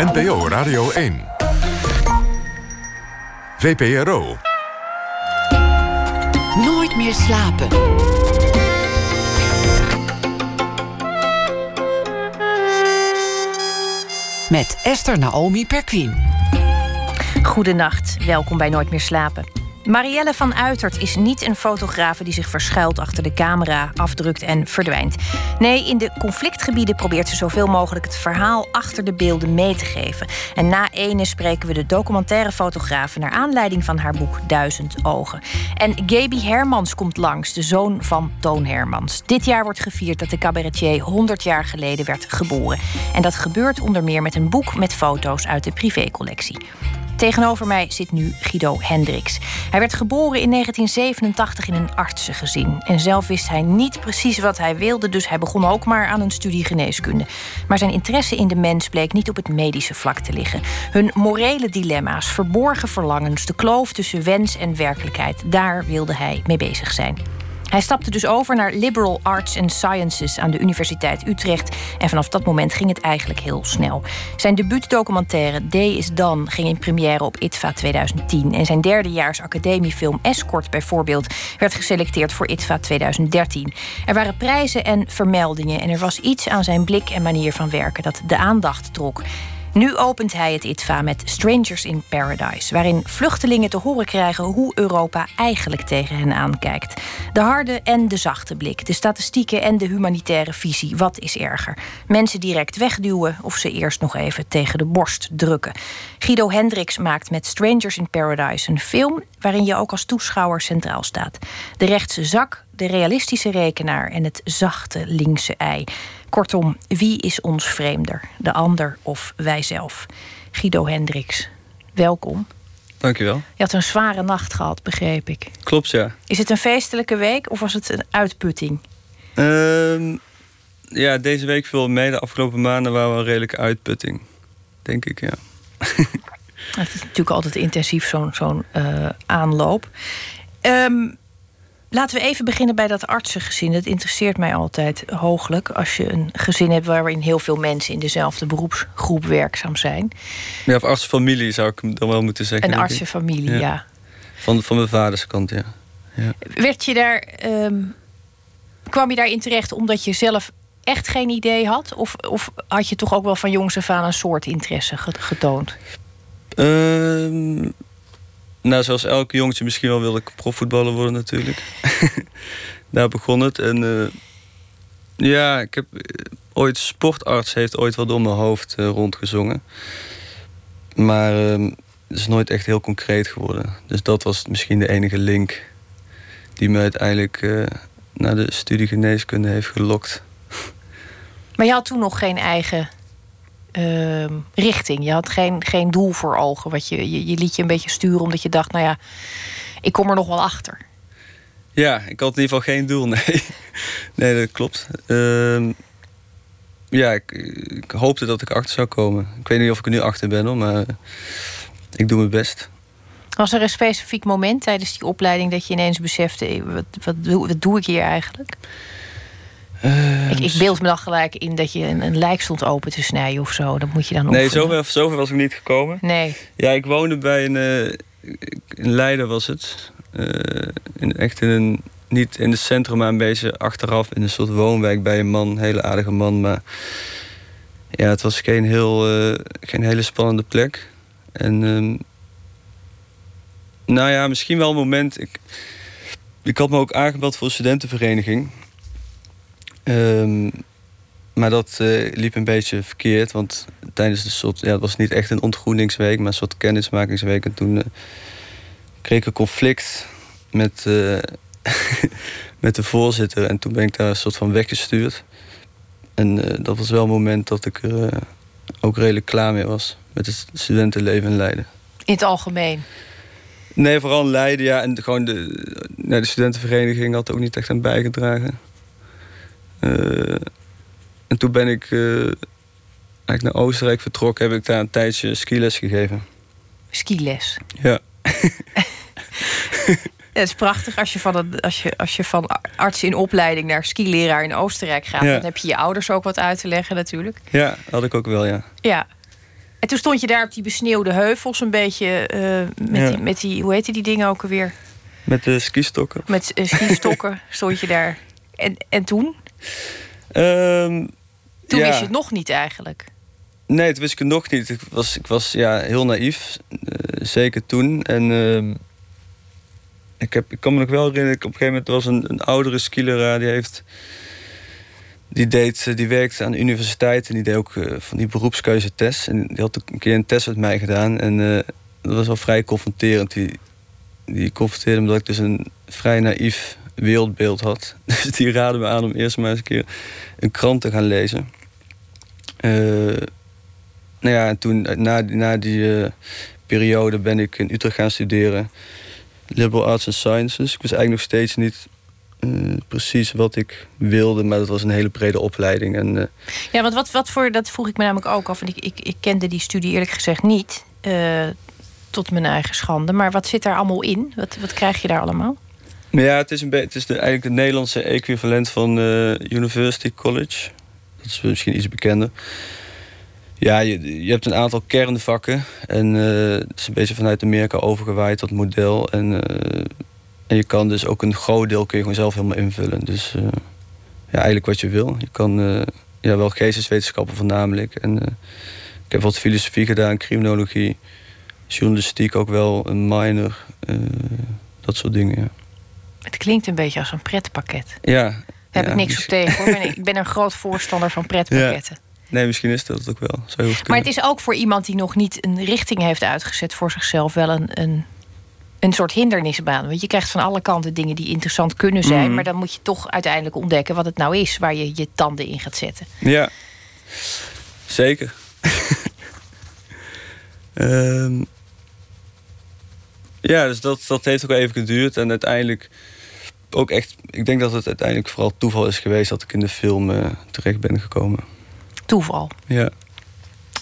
NPO Radio 1. VPRO. Nooit meer slapen. Met Esther Naomi Perquin. Goedenacht, welkom bij Nooit meer slapen. Marielle van Uitert is niet een fotografe die zich verschuilt achter de camera, afdrukt en verdwijnt. Nee, in de conflictgebieden probeert ze zoveel mogelijk het verhaal achter de beelden mee te geven. En na ene spreken we de documentaire fotografe naar aanleiding van haar boek Duizend Ogen. En Gaby Hermans komt langs, de zoon van Toon Hermans. Dit jaar wordt gevierd dat de cabaretier 100 jaar geleden werd geboren. En dat gebeurt onder meer met een boek met foto's uit de privécollectie. Tegenover mij zit nu Guido Hendricks. Hij werd geboren in 1987 in een artsengezin. En zelf wist hij niet precies wat hij wilde, dus hij begon ook maar aan een studie geneeskunde. Maar zijn interesse in de mens bleek niet op het medische vlak te liggen. Hun morele dilemma's, verborgen verlangens, de kloof tussen wens en werkelijkheid, daar wilde hij mee bezig zijn. Hij stapte dus over naar Liberal Arts and Sciences aan de Universiteit Utrecht. En vanaf dat moment ging het eigenlijk heel snel. Zijn debuutdocumentaire Day is Done ging in première op ITVA 2010. En zijn derdejaars academiefilm Escort bijvoorbeeld werd geselecteerd voor ITVA 2013. Er waren prijzen en vermeldingen en er was iets aan zijn blik en manier van werken dat de aandacht trok. Nu opent hij het ITVA met Strangers in Paradise, waarin vluchtelingen te horen krijgen hoe Europa eigenlijk tegen hen aankijkt. De harde en de zachte blik, de statistieken en de humanitaire visie. Wat is erger? Mensen direct wegduwen of ze eerst nog even tegen de borst drukken. Guido Hendricks maakt met Strangers in Paradise een film waarin je ook als toeschouwer centraal staat. De rechtse zak, de realistische rekenaar en het zachte linkse ei. Kortom, wie is ons vreemder? De ander of wijzelf? Guido Hendricks, welkom. Dankjewel. Je had een zware nacht gehad, begreep ik. Klopt, ja. Is het een feestelijke week of was het een uitputting? Ehm, ja, deze week viel mee. De afgelopen maanden waren we een redelijke uitputting. Denk ik, ja. Het is natuurlijk altijd intensief, zo'n zo'n uh, aanloop. Um, Laten we even beginnen bij dat artsengezin. Dat interesseert mij altijd hooglijk. Als je een gezin hebt waarin heel veel mensen in dezelfde beroepsgroep werkzaam zijn. Ja, of artsenfamilie zou ik dan wel moeten zeggen. Een artsenfamilie, ja. ja. Van, van mijn vaders kant, ja. ja. Werd je daar. Um, kwam je daarin terecht omdat je zelf echt geen idee had? Of, of had je toch ook wel van jongs af aan een soort interesse getoond? Um, nou, zoals elk jongetje misschien wel wilde ik profvoetballer worden natuurlijk. Daar begon het. En uh, ja, ik heb uh, ooit sportarts heeft ooit wel door mijn hoofd uh, rondgezongen. Maar ehm, het is nooit echt heel concreet geworden. Dus dat was misschien de enige link die me uiteindelijk naar de studie geneeskunde heeft gelokt. Maar je had toen nog geen eigen Ehm, richting. Je had geen, geen doel voor ogen. Wat je, je, je liet je een beetje sturen omdat je dacht, nou ja, ik kom er nog wel achter. Ja, ik had in ieder geval geen doel, nee. nee, dat klopt. Ehm, ja, ik, ik, hoopte dat ik achter zou komen. Ik weet niet of ik er nu achter ben, hoor, maar ik doe mijn best. Was er een specifiek moment tijdens die opleiding dat je ineens besefte: wat, wat, wat doe ik hier eigenlijk? Uh, ik, ik, beeld me dan gelijk in dat je een, een, lijk stond open te snijden of zo. Dat moet je dan Nee, zover, zover was ik niet gekomen. Nee. Ja, ik woonde bij een... In Leiden was het. Uh, in, echt in een... Niet in het centrum, maar een beetje achteraf in een soort woonwijk bij een man. Een hele aardige man, maar... Ja, het was geen, heel, geen hele spannende plek. En... Um, nou ja, misschien wel een moment... Ik, ik had me ook aangebeld voor een studentenvereniging. Um, maar dat uh, liep een beetje verkeerd, want tijdens de soort, ja, het was niet echt een ontgroeningsweek, maar een soort kennismakingsweek. En toen uh, kreeg ik een conflict met, uh, met de voorzitter en toen ben ik daar een soort van weggestuurd. En dat was wel een moment dat ik er ook redelijk klaar mee was met het studentenleven in Leiden. In het algemeen? Nee, vooral in Leiden, ja. En gewoon de, nee, de studentenvereniging had ook niet echt aan bijgedragen. Uh, en toen ben ik uh, eigenlijk naar Oostenrijk vertrokken. Heb ik daar een tijdje skiles gegeven. Skiles? Ja. Het is prachtig als je, van een, als, je, als je van arts in opleiding naar skileraar in Oostenrijk gaat. Dan heb je je ouders ook wat uit te leggen natuurlijk. Ja, had ik ook wel, ja. Ja. En toen stond je daar op die besneeuwde heuvels een beetje uh, met, Ja. die, met die, hoe heette die dingen ook alweer? Met de skistokken. Met uh, skistokken stond je daar. En, en toen? Ehm, Toen ja. wist je het nog niet eigenlijk. Nee, toen wist ik het nog niet. Ik was, ik was ja, heel naïef. eh, zeker toen. En ehm, ik, heb, ik kan me nog wel herinneren... Ik op een gegeven moment was een, een oudere skileraar... die heeft... Die, deed, eh, die werkte aan de universiteit en die deed ook eh, van die beroepskeuzetest. En die had ook een keer een test met mij gedaan. En dat was wel vrij confronterend. Die, die confronteerde me dat ik dus een vrij naïef wereldbeeld had. Dus die raadde me aan om eerst maar eens een keer een krant te gaan lezen. Eh, nou ja, en toen, eh, na, na die eh, periode, ben ik in Utrecht gaan studeren. Liberal Arts and Sciences. Ik wist eigenlijk nog steeds niet precies wat ik wilde, maar dat was een hele brede opleiding. En Ja, want wat, wat voor, dat vroeg ik me namelijk ook af. Ik, ik, ik kende die studie eerlijk gezegd niet. tot mijn eigen schande. Maar wat zit daar allemaal in? Wat, wat krijg je daar allemaal? Ja, het is, een het is de, eigenlijk het Nederlandse equivalent van eh, University College. Dat is misschien iets bekender. Ja, je, je hebt een aantal kernvakken. En eh, het is een beetje vanuit Amerika overgewaaid, dat model. En, eh, en je kan dus ook een groot deel kun je gewoon zelf helemaal invullen. Dus ja, eigenlijk wat je wil. Je kan ja, wel geesteswetenschappen voornamelijk. En ik heb wat filosofie gedaan, criminologie, journalistiek ook wel, een minor. dat soort dingen, ja. Het klinkt een beetje als een pretpakket. Ja. Daar heb ja, ik niks op tegen hoor. Ik ben, een groot voorstander van pretpakketten. Nee, misschien is dat het ook wel. Zou Maar kunnen. het is ook voor iemand die nog niet een richting heeft uitgezet voor zichzelf wel een, een, een soort hindernisbaan. Want je krijgt van alle kanten dingen die interessant kunnen zijn. Mhm. Maar dan moet je toch uiteindelijk ontdekken wat het nou is waar je je tanden in gaat zetten. Ja, zeker. Ehm, ja, dus dat, dat heeft ook even geduurd. En uiteindelijk ook echt... Ik denk dat het uiteindelijk vooral toeval is geweest... dat ik in de film eh, terecht ben gekomen. Toeval. Ja.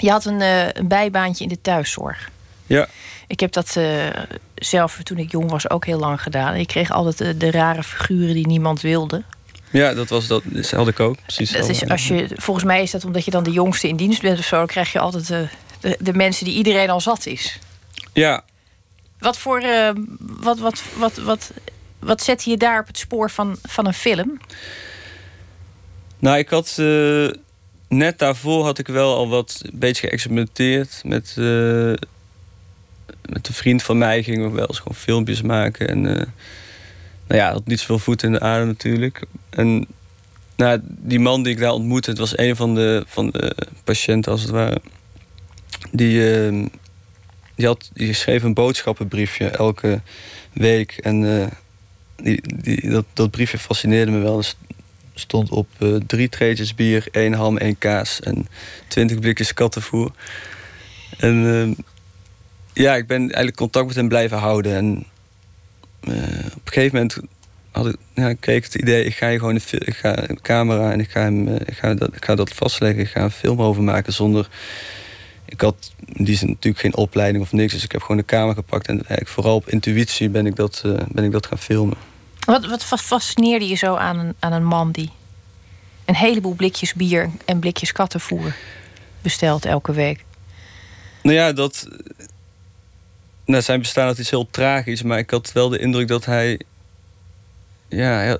Je had een, eh, een bijbaantje in de thuiszorg. Ja. Ik heb dat eh, zelf toen ik jong was ook heel lang gedaan. Ik kreeg altijd de rare figuren die niemand wilde. Ja, dat was dat. Dat had ik ook. Precies Dat is als je, volgens mij is dat omdat je dan de jongste in dienst bent of zo. Dan krijg je altijd eh, de, de mensen die iedereen al zat is. Ja, Wat voor. wat, wat, wat, wat, wat zette je daar op het spoor van, van een film? Nou, ik had eh, net daarvoor had ik wel al wat een beetje geëxperimenteerd met, eh, met een vriend van mij gingen we wel eens gewoon filmpjes maken en eh, nou ja, had niet zoveel voet in de aarde natuurlijk. En nou, die man die ik daar ontmoette, het was een van de, van de patiënten als het ware. Die, eh, die, had, die schreef een boodschappenbriefje elke week en die, die, dat, dat briefje fascineerde me wel. Dus stond op eh, drie treetjes bier, één ham, één kaas en twintig blikjes kattenvoer. En eh, ja, ik ben eigenlijk contact met hem blijven houden. En eh, op een gegeven moment had ik, ja, kreeg ik het idee, ik ga hier gewoon een, ik ga een camera en ik ga, eh, ik, ga dat, ik ga dat vastleggen. Ik ga een film over maken zonder... Ik had in die zin natuurlijk geen opleiding of niks. Dus ik heb gewoon de camera gepakt. En eigenlijk vooral op intuïtie ben ik dat, eh, ben ik dat gaan filmen. Wat, wat fa- fascineerde je zo aan een, aan een man die een heleboel blikjes bier en blikjes kattenvoer bestelt elke week? Nou ja, dat. Nou, zijn bestaan had iets heel tragisch, maar ik had wel de indruk dat hij. Ja, een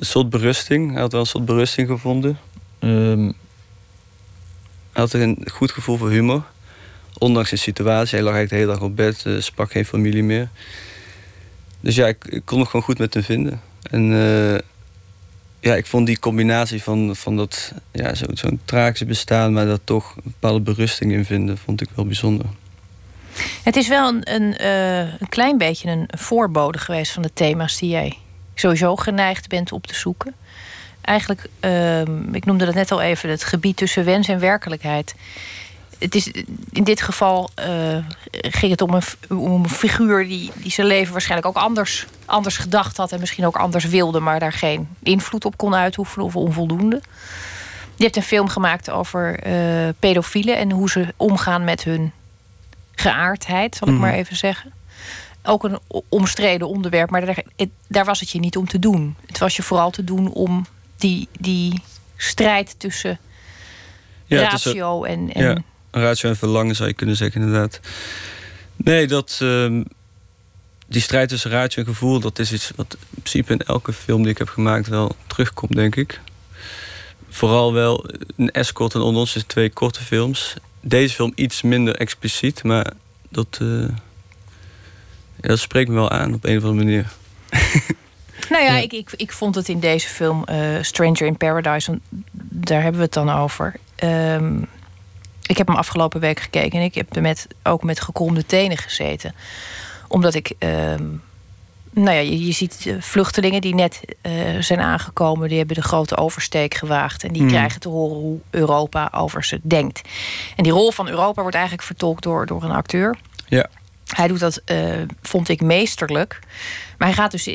soort berusting. Hij had wel een soort berusting gevonden. Ehm, hij had een goed gevoel voor humor. Ondanks de situatie. Hij lag eigenlijk de hele dag op bed, eh, sprak geen familie meer. Dus ja, ik, kon het gewoon goed met hem vinden. En eh, ja, ik vond die combinatie van, van dat ja, zo- zo'n tragisch bestaan, maar daar toch een bepaalde berusting in vinden, vond ik wel bijzonder. Het is wel een, een, eh, een klein beetje een voorbode geweest van de thema's die jij sowieso geneigd bent op te zoeken. Eigenlijk, ehm, ik noemde dat net al even, het gebied tussen wens en werkelijkheid. Het is, in dit geval eh, ging het om een, om een figuur die, die zijn leven waarschijnlijk ook anders, anders gedacht had en misschien ook anders wilde, maar daar geen invloed op kon uitoefenen of onvoldoende. Je hebt een film gemaakt over eh, pedofielen en hoe ze omgaan met hun geaardheid, zal ik Mhm. maar even zeggen. Ook een omstreden onderwerp, maar daar, het- daar was het je niet om te doen. Het was je vooral te doen om die, die strijd tussen Ja, ratio en, en ja. Ratio en verlangen zou je kunnen zeggen, inderdaad. Nee, dat. ehm, die strijd tussen ratio en gevoel, dat is iets wat in principe in elke film die ik heb gemaakt wel terugkomt, denk ik. Vooral wel een escort en onder ons is twee korte films. Deze film iets minder expliciet, maar dat, eh, ja, dat spreekt me wel aan op een of andere manier. Nou ja, Ja. Ik, ik, ik vond het in deze film eh, Stranger in Paradise, want daar hebben we het dan over. Ehm, ik heb hem afgelopen week gekeken en ik heb er met, ook met gekromde tenen gezeten. Omdat ik, ehm, nou ja, je, je ziet eh, vluchtelingen die net eh, zijn aangekomen, die hebben de grote oversteek gewaagd. En die Hmm. krijgen te horen hoe Europa over ze denkt. En die rol van Europa wordt eigenlijk vertolkt door, door een acteur. Ja. Hij doet dat, eh, vond ik, meesterlijk. Maar hij gaat dus.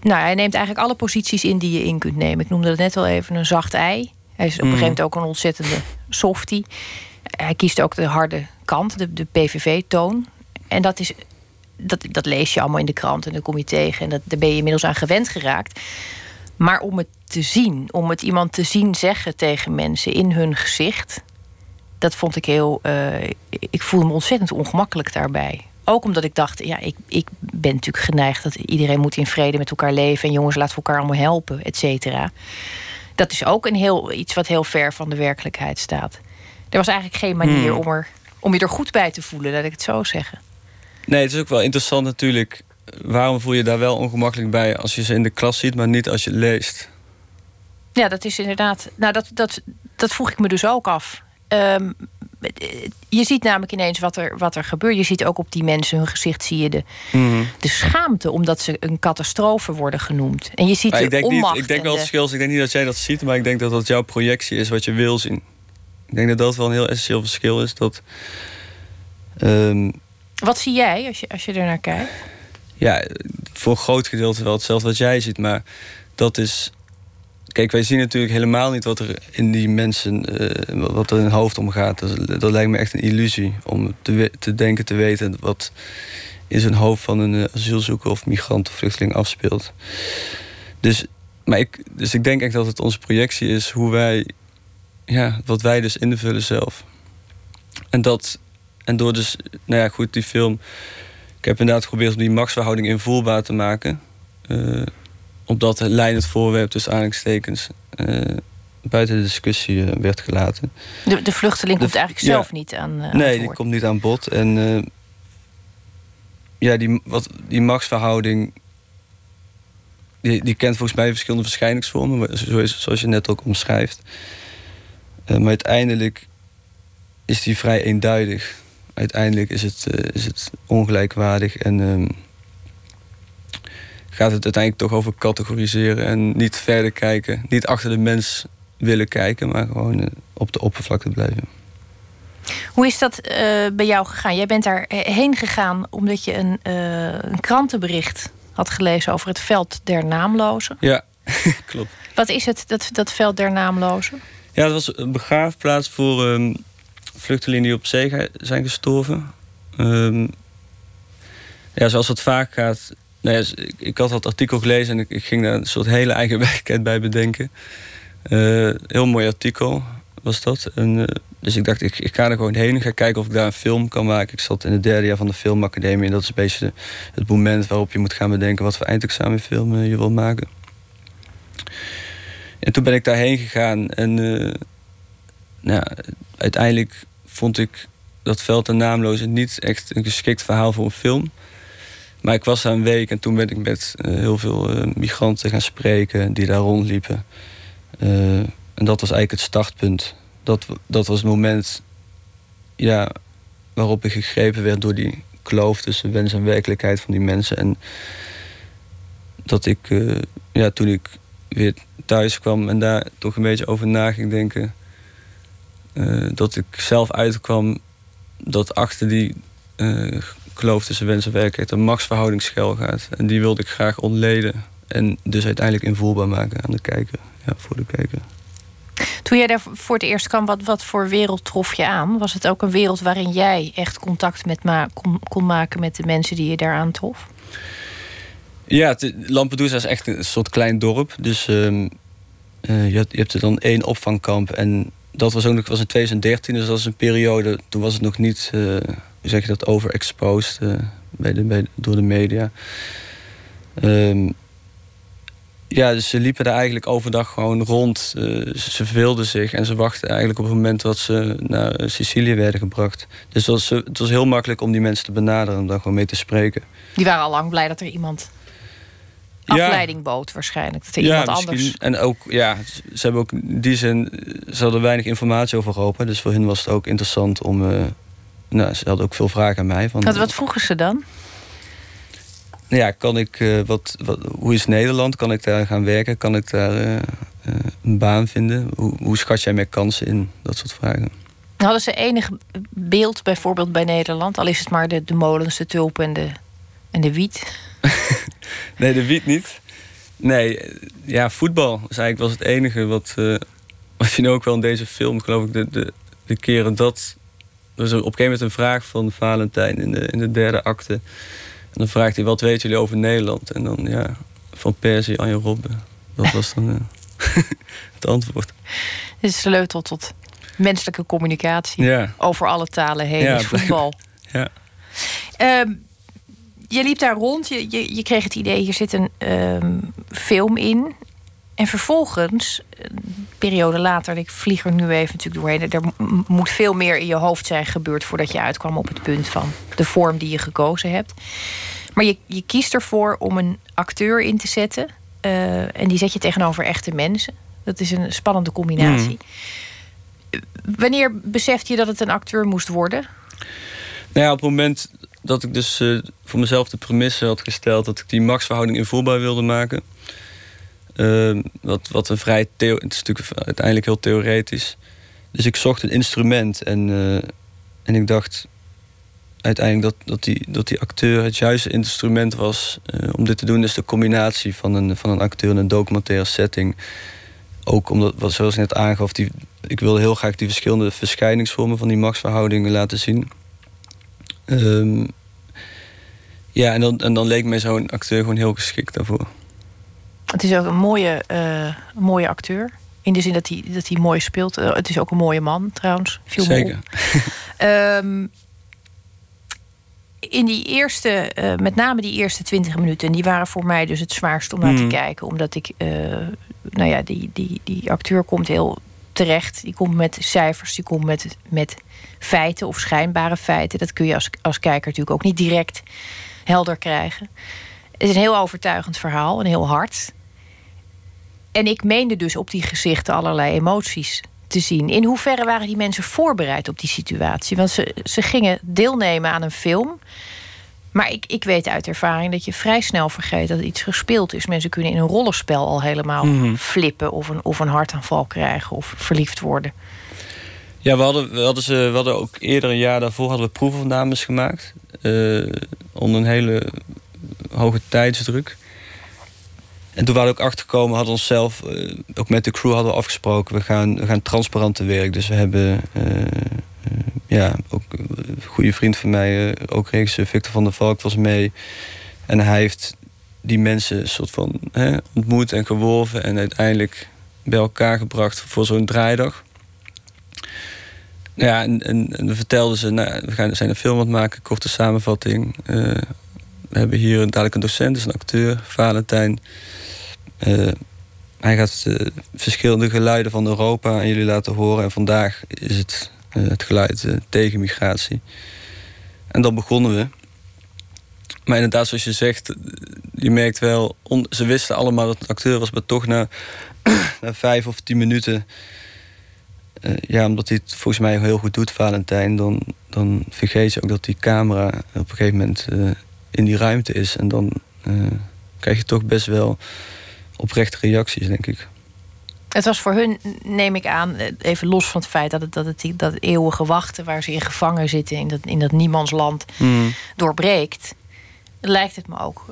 Nou, hij neemt eigenlijk alle posities in die je in kunt nemen. Ik noemde het net al even een zacht ei. Hij is op een gegeven moment ook een ontzettende softie. Hij kiest ook de harde kant, de, de PVV-toon. En dat, is, dat, dat lees je allemaal in de krant en dan kom je tegen. En dat, daar ben je inmiddels aan gewend geraakt. Maar om het te zien, om het iemand te zien zeggen tegen mensen in hun gezicht, dat vond ik heel. eh, ik voelde me ontzettend ongemakkelijk daarbij. Ook omdat ik dacht, ja, ik, ik ben natuurlijk geneigd dat iedereen moet in vrede met elkaar leven. En jongens, laten we elkaar allemaal helpen, et cetera. Dat is ook een heel, iets wat heel ver van de werkelijkheid staat. Er was eigenlijk geen manier Hmm. om, er, om je er goed bij te voelen, laat ik het zo zeggen. Nee, het is ook wel interessant natuurlijk. Waarom voel je daar wel ongemakkelijk bij als je ze in de klas ziet, maar niet als je het leest? Ja, dat is inderdaad. Nou, dat, dat, dat vroeg ik me dus ook af. Ehm, je ziet namelijk ineens wat er, wat er gebeurt. Je ziet ook op die mensen hun gezicht zie je de, de schaamte omdat ze een catastrofe worden genoemd. En je ziet Maar de ik denk, niet, onmacht ik denk en wel het verschil. is. Ik denk niet dat jij dat ziet, maar ik denk dat dat jouw projectie is wat je wil zien. Ik denk dat dat wel een heel essentieel verschil is. Dat, ehm, Wat zie jij als je, als je er naar kijkt? ja, voor een groot gedeelte wel hetzelfde wat jij ziet. Maar dat is. Kijk, wij zien natuurlijk helemaal niet wat er in die mensen. eh, wat er in hun hoofd omgaat. Dat, dat lijkt me echt een illusie om te, te denken te weten wat in zijn hoofd van een eh, asielzoeker of migrant of vluchteling afspeelt. Dus, maar ik, dus ik denk echt dat het onze projectie is hoe wij. Ja, wat wij dus invullen zelf. En dat. En door dus. Nou ja, goed, die film. Ik heb inderdaad geprobeerd om die machtsverhouding invoelbaar te maken. eh, omdat het leidend voorwerp tussen aanhalingstekens eh, buiten de discussie eh, werd gelaten. De, de vluchteling De- komt eigenlijk ja. zelf niet aan. aan nee, die komt niet aan bod. En ja, die, wat, die machtsverhouding. Die, die kent volgens mij verschillende verschijningsvormen, zoals je net ook omschrijft. Maar uiteindelijk is die vrij eenduidig. Uiteindelijk is het, is het ongelijkwaardig en ehm, gaat het uiteindelijk toch over categoriseren en niet verder kijken. Niet achter de mens willen kijken, maar gewoon eh, op de oppervlakte blijven. Hoe is dat eh, bij jou gegaan? Jij bent daar heen gegaan omdat je een, eh, een krantenbericht had gelezen over het veld der naamlozen. Ja, klopt. Wat is het, dat, dat veld der naamlozen? Ja, dat was een begraafplaats voor ehm, vluchtelingen die op zee zijn gestorven. Ehm, ja, zoals het vaak gaat. Nou ja, ik, had dat artikel gelezen en ik, ging daar een soort hele eigen werkelijkheid bij bedenken. Eh, heel mooi artikel was dat. Eh, dus ik dacht, ik, ik ga er gewoon heen. Ik ga kijken of ik daar een film kan maken. Ik zat in het derde jaar van de filmacademie. En dat is een beetje het moment waarop je moet gaan bedenken... wat voor eindexamenfilm eh, je wil maken. En toen ben ik daarheen gegaan. En nou, uiteindelijk vond ik dat Veld en Naamloze niet echt een geschikt verhaal voor een film. Maar ik was daar een week en toen ben ik met eh, heel veel eh, migranten gaan spreken die daar rondliepen. Eh, en dat was eigenlijk het startpunt. Dat, dat was het moment ja, waarop ik gegrepen werd door die kloof tussen wens en werkelijkheid van die mensen. En dat ik, ja, toen ik weer thuis kwam en daar toch een beetje over na ging denken. dat ik zelf uitkwam dat achter die kloof tussen wens en werkelijkheid een machtsverhouding schuil gaat. En die wilde ik graag ontleden. En dus uiteindelijk invoelbaar maken aan de kijker. Ja, voor de kijker. Toen jij daar voor het eerst kwam, wat, wat voor wereld trof je aan? Was het ook een wereld waarin jij echt contact met ma kon, kon maken met de mensen die je daar aantrof? Ja, Lampedusa is echt een soort klein dorp. Dus ehm, eh, je, hebt, je hebt er dan één opvangkamp. En dat was ook nog was in 2013, dus dat is een periode. Toen was het nog niet, uh, hoe zeg je dat, overexposed uh, bij de, bij, door de media. Um, ja, dus ze liepen daar eigenlijk overdag gewoon rond. Uh, ze verveelden zich en ze wachten eigenlijk op het moment dat ze naar Sicilië werden gebracht. Dus het was, het was heel makkelijk om die mensen te benaderen en daar gewoon mee te spreken. Die waren al lang blij dat er iemand afleiding bood waarschijnlijk. Dat er ja, iemand anders... En ook, ja, ze hebben ook in die zin... Ze hadden weinig informatie over Europa. Dus voor hen was het ook interessant om... Uh, nou, ze hadden ook veel vragen aan mij. Van, wat, wat vroegen ze dan? Nou ja, kan ik, uh, wat, wat, hoe is Nederland? Kan ik daar gaan werken? Kan ik daar uh, een baan vinden? Hoe, hoe schat jij mijn kansen in? Dat soort vragen. Hadden ze enig beeld bijvoorbeeld bij Nederland? Al is het maar de, de molens, de tulpen en de, en de wiet? nee, de wiet niet. Nee, ja, voetbal is eigenlijk was het enige wat, uh, wat je nu ook wel in deze film, geloof ik, de, de, de keren dat. Er was op een gegeven moment een vraag van Valentijn in de, in de derde acte. En dan vraagt hij: Wat weten jullie over Nederland? En dan, ja, van Persie, Anje Robben. Dat was dan uh, het antwoord. Het is sleutel tot menselijke communicatie. Ja. Over alle talen heen ja, is voetbal. Ja. Um, je liep daar rond, je, je, je kreeg het idee, hier zit een um, film in. En vervolgens, een periode later, ik vlieg er nu even natuurlijk doorheen. Er moet veel meer in je hoofd zijn gebeurd voordat je uitkwam op het punt van de vorm die je gekozen hebt. Maar je, je kiest ervoor om een acteur in te zetten. Uh, en die zet je tegenover echte mensen. Dat is een spannende combinatie. Mm. Wanneer besefte je dat het een acteur moest worden? Nou ja, op het moment dat ik dus uh, voor mezelf de premisse had gesteld dat ik die machtsverhouding invoerbaar wilde maken. Uh, wat, wat een vrij het is natuurlijk uiteindelijk heel theoretisch. Dus ik zocht een instrument en, uh, en ik dacht uiteindelijk dat, dat, die, dat die acteur het juiste instrument was uh, om dit te doen. Dus de combinatie van een, van een acteur in een documentaire setting. Ook omdat, wat, zoals ik net aangaf, die, ik wilde heel graag die verschillende verschijningsvormen van die machtsverhoudingen laten zien. Um, ja, en dan, en dan leek mij zo'n acteur gewoon heel geschikt daarvoor. Het is ook een mooie, uh, mooie acteur. In de zin dat hij, dat hij mooi speelt. Uh, het is ook een mooie man trouwens. Viel Zeker. um, in die eerste, uh, met name die eerste twintig minuten, die waren voor mij dus het zwaarst om naar te hmm. kijken. Omdat ik, nou ja, die, die, die acteur komt heel terecht. Die komt met cijfers, die komt met, met feiten of schijnbare feiten. Dat kun je als, als kijker natuurlijk ook niet direct helder krijgen. Het is een heel overtuigend verhaal, een heel hard. En ik meende dus op die gezichten allerlei emoties te zien. In hoeverre waren die mensen voorbereid op die situatie? Want ze, ze gingen deelnemen aan een film. Maar ik, ik weet uit ervaring dat je vrij snel vergeet dat iets gespeeld is. Mensen kunnen in een rollenspel al helemaal mhm. flippen of een, of een hartaanval krijgen of verliefd worden. Ja, we hadden, we hadden, ze, we hadden ook eerder een jaar daarvoor hadden we proefopnames gemaakt. Uh, onder een hele hoge tijdsdruk. En toen waren we ook achtergekomen, hadden onszelf, uh, ook met de crew hadden we afgesproken, we gaan, we gaan transparant te werk. Dus we hebben, uh, ja, ook een goede vriend van mij, ook regisseur Victor van der Valk was mee. En hij heeft die mensen soort van hè, ontmoet en geworven en uiteindelijk bij elkaar gebracht voor zo'n draaidag. Ja, en, en, we vertelden ze, nou, we gaan, zijn een film aan het maken, korte samenvatting. We hebben hier dadelijk een docent, dus een acteur, Valentijn. Uh, hij gaat uh, verschillende geluiden van Europa aan jullie laten horen. En vandaag is het het geluid tegen migratie. En dan begonnen we. Maar inderdaad, zoals je zegt, je merkt wel... ze wisten allemaal dat het acteur was, maar toch na, na vijf of tien minuten ja, omdat hij het volgens mij heel goed doet, Valentijn, dan, dan vergeet je ook dat die camera op een gegeven moment in die ruimte is. En dan uh, krijg je toch best wel oprechte reacties, denk ik. Het was voor hun, neem ik aan, even los van het feit dat het, dat het dat eeuwige wachten waar ze in gevangen zitten in dat, in dat niemandsland mm. doorbreekt, lijkt het me ook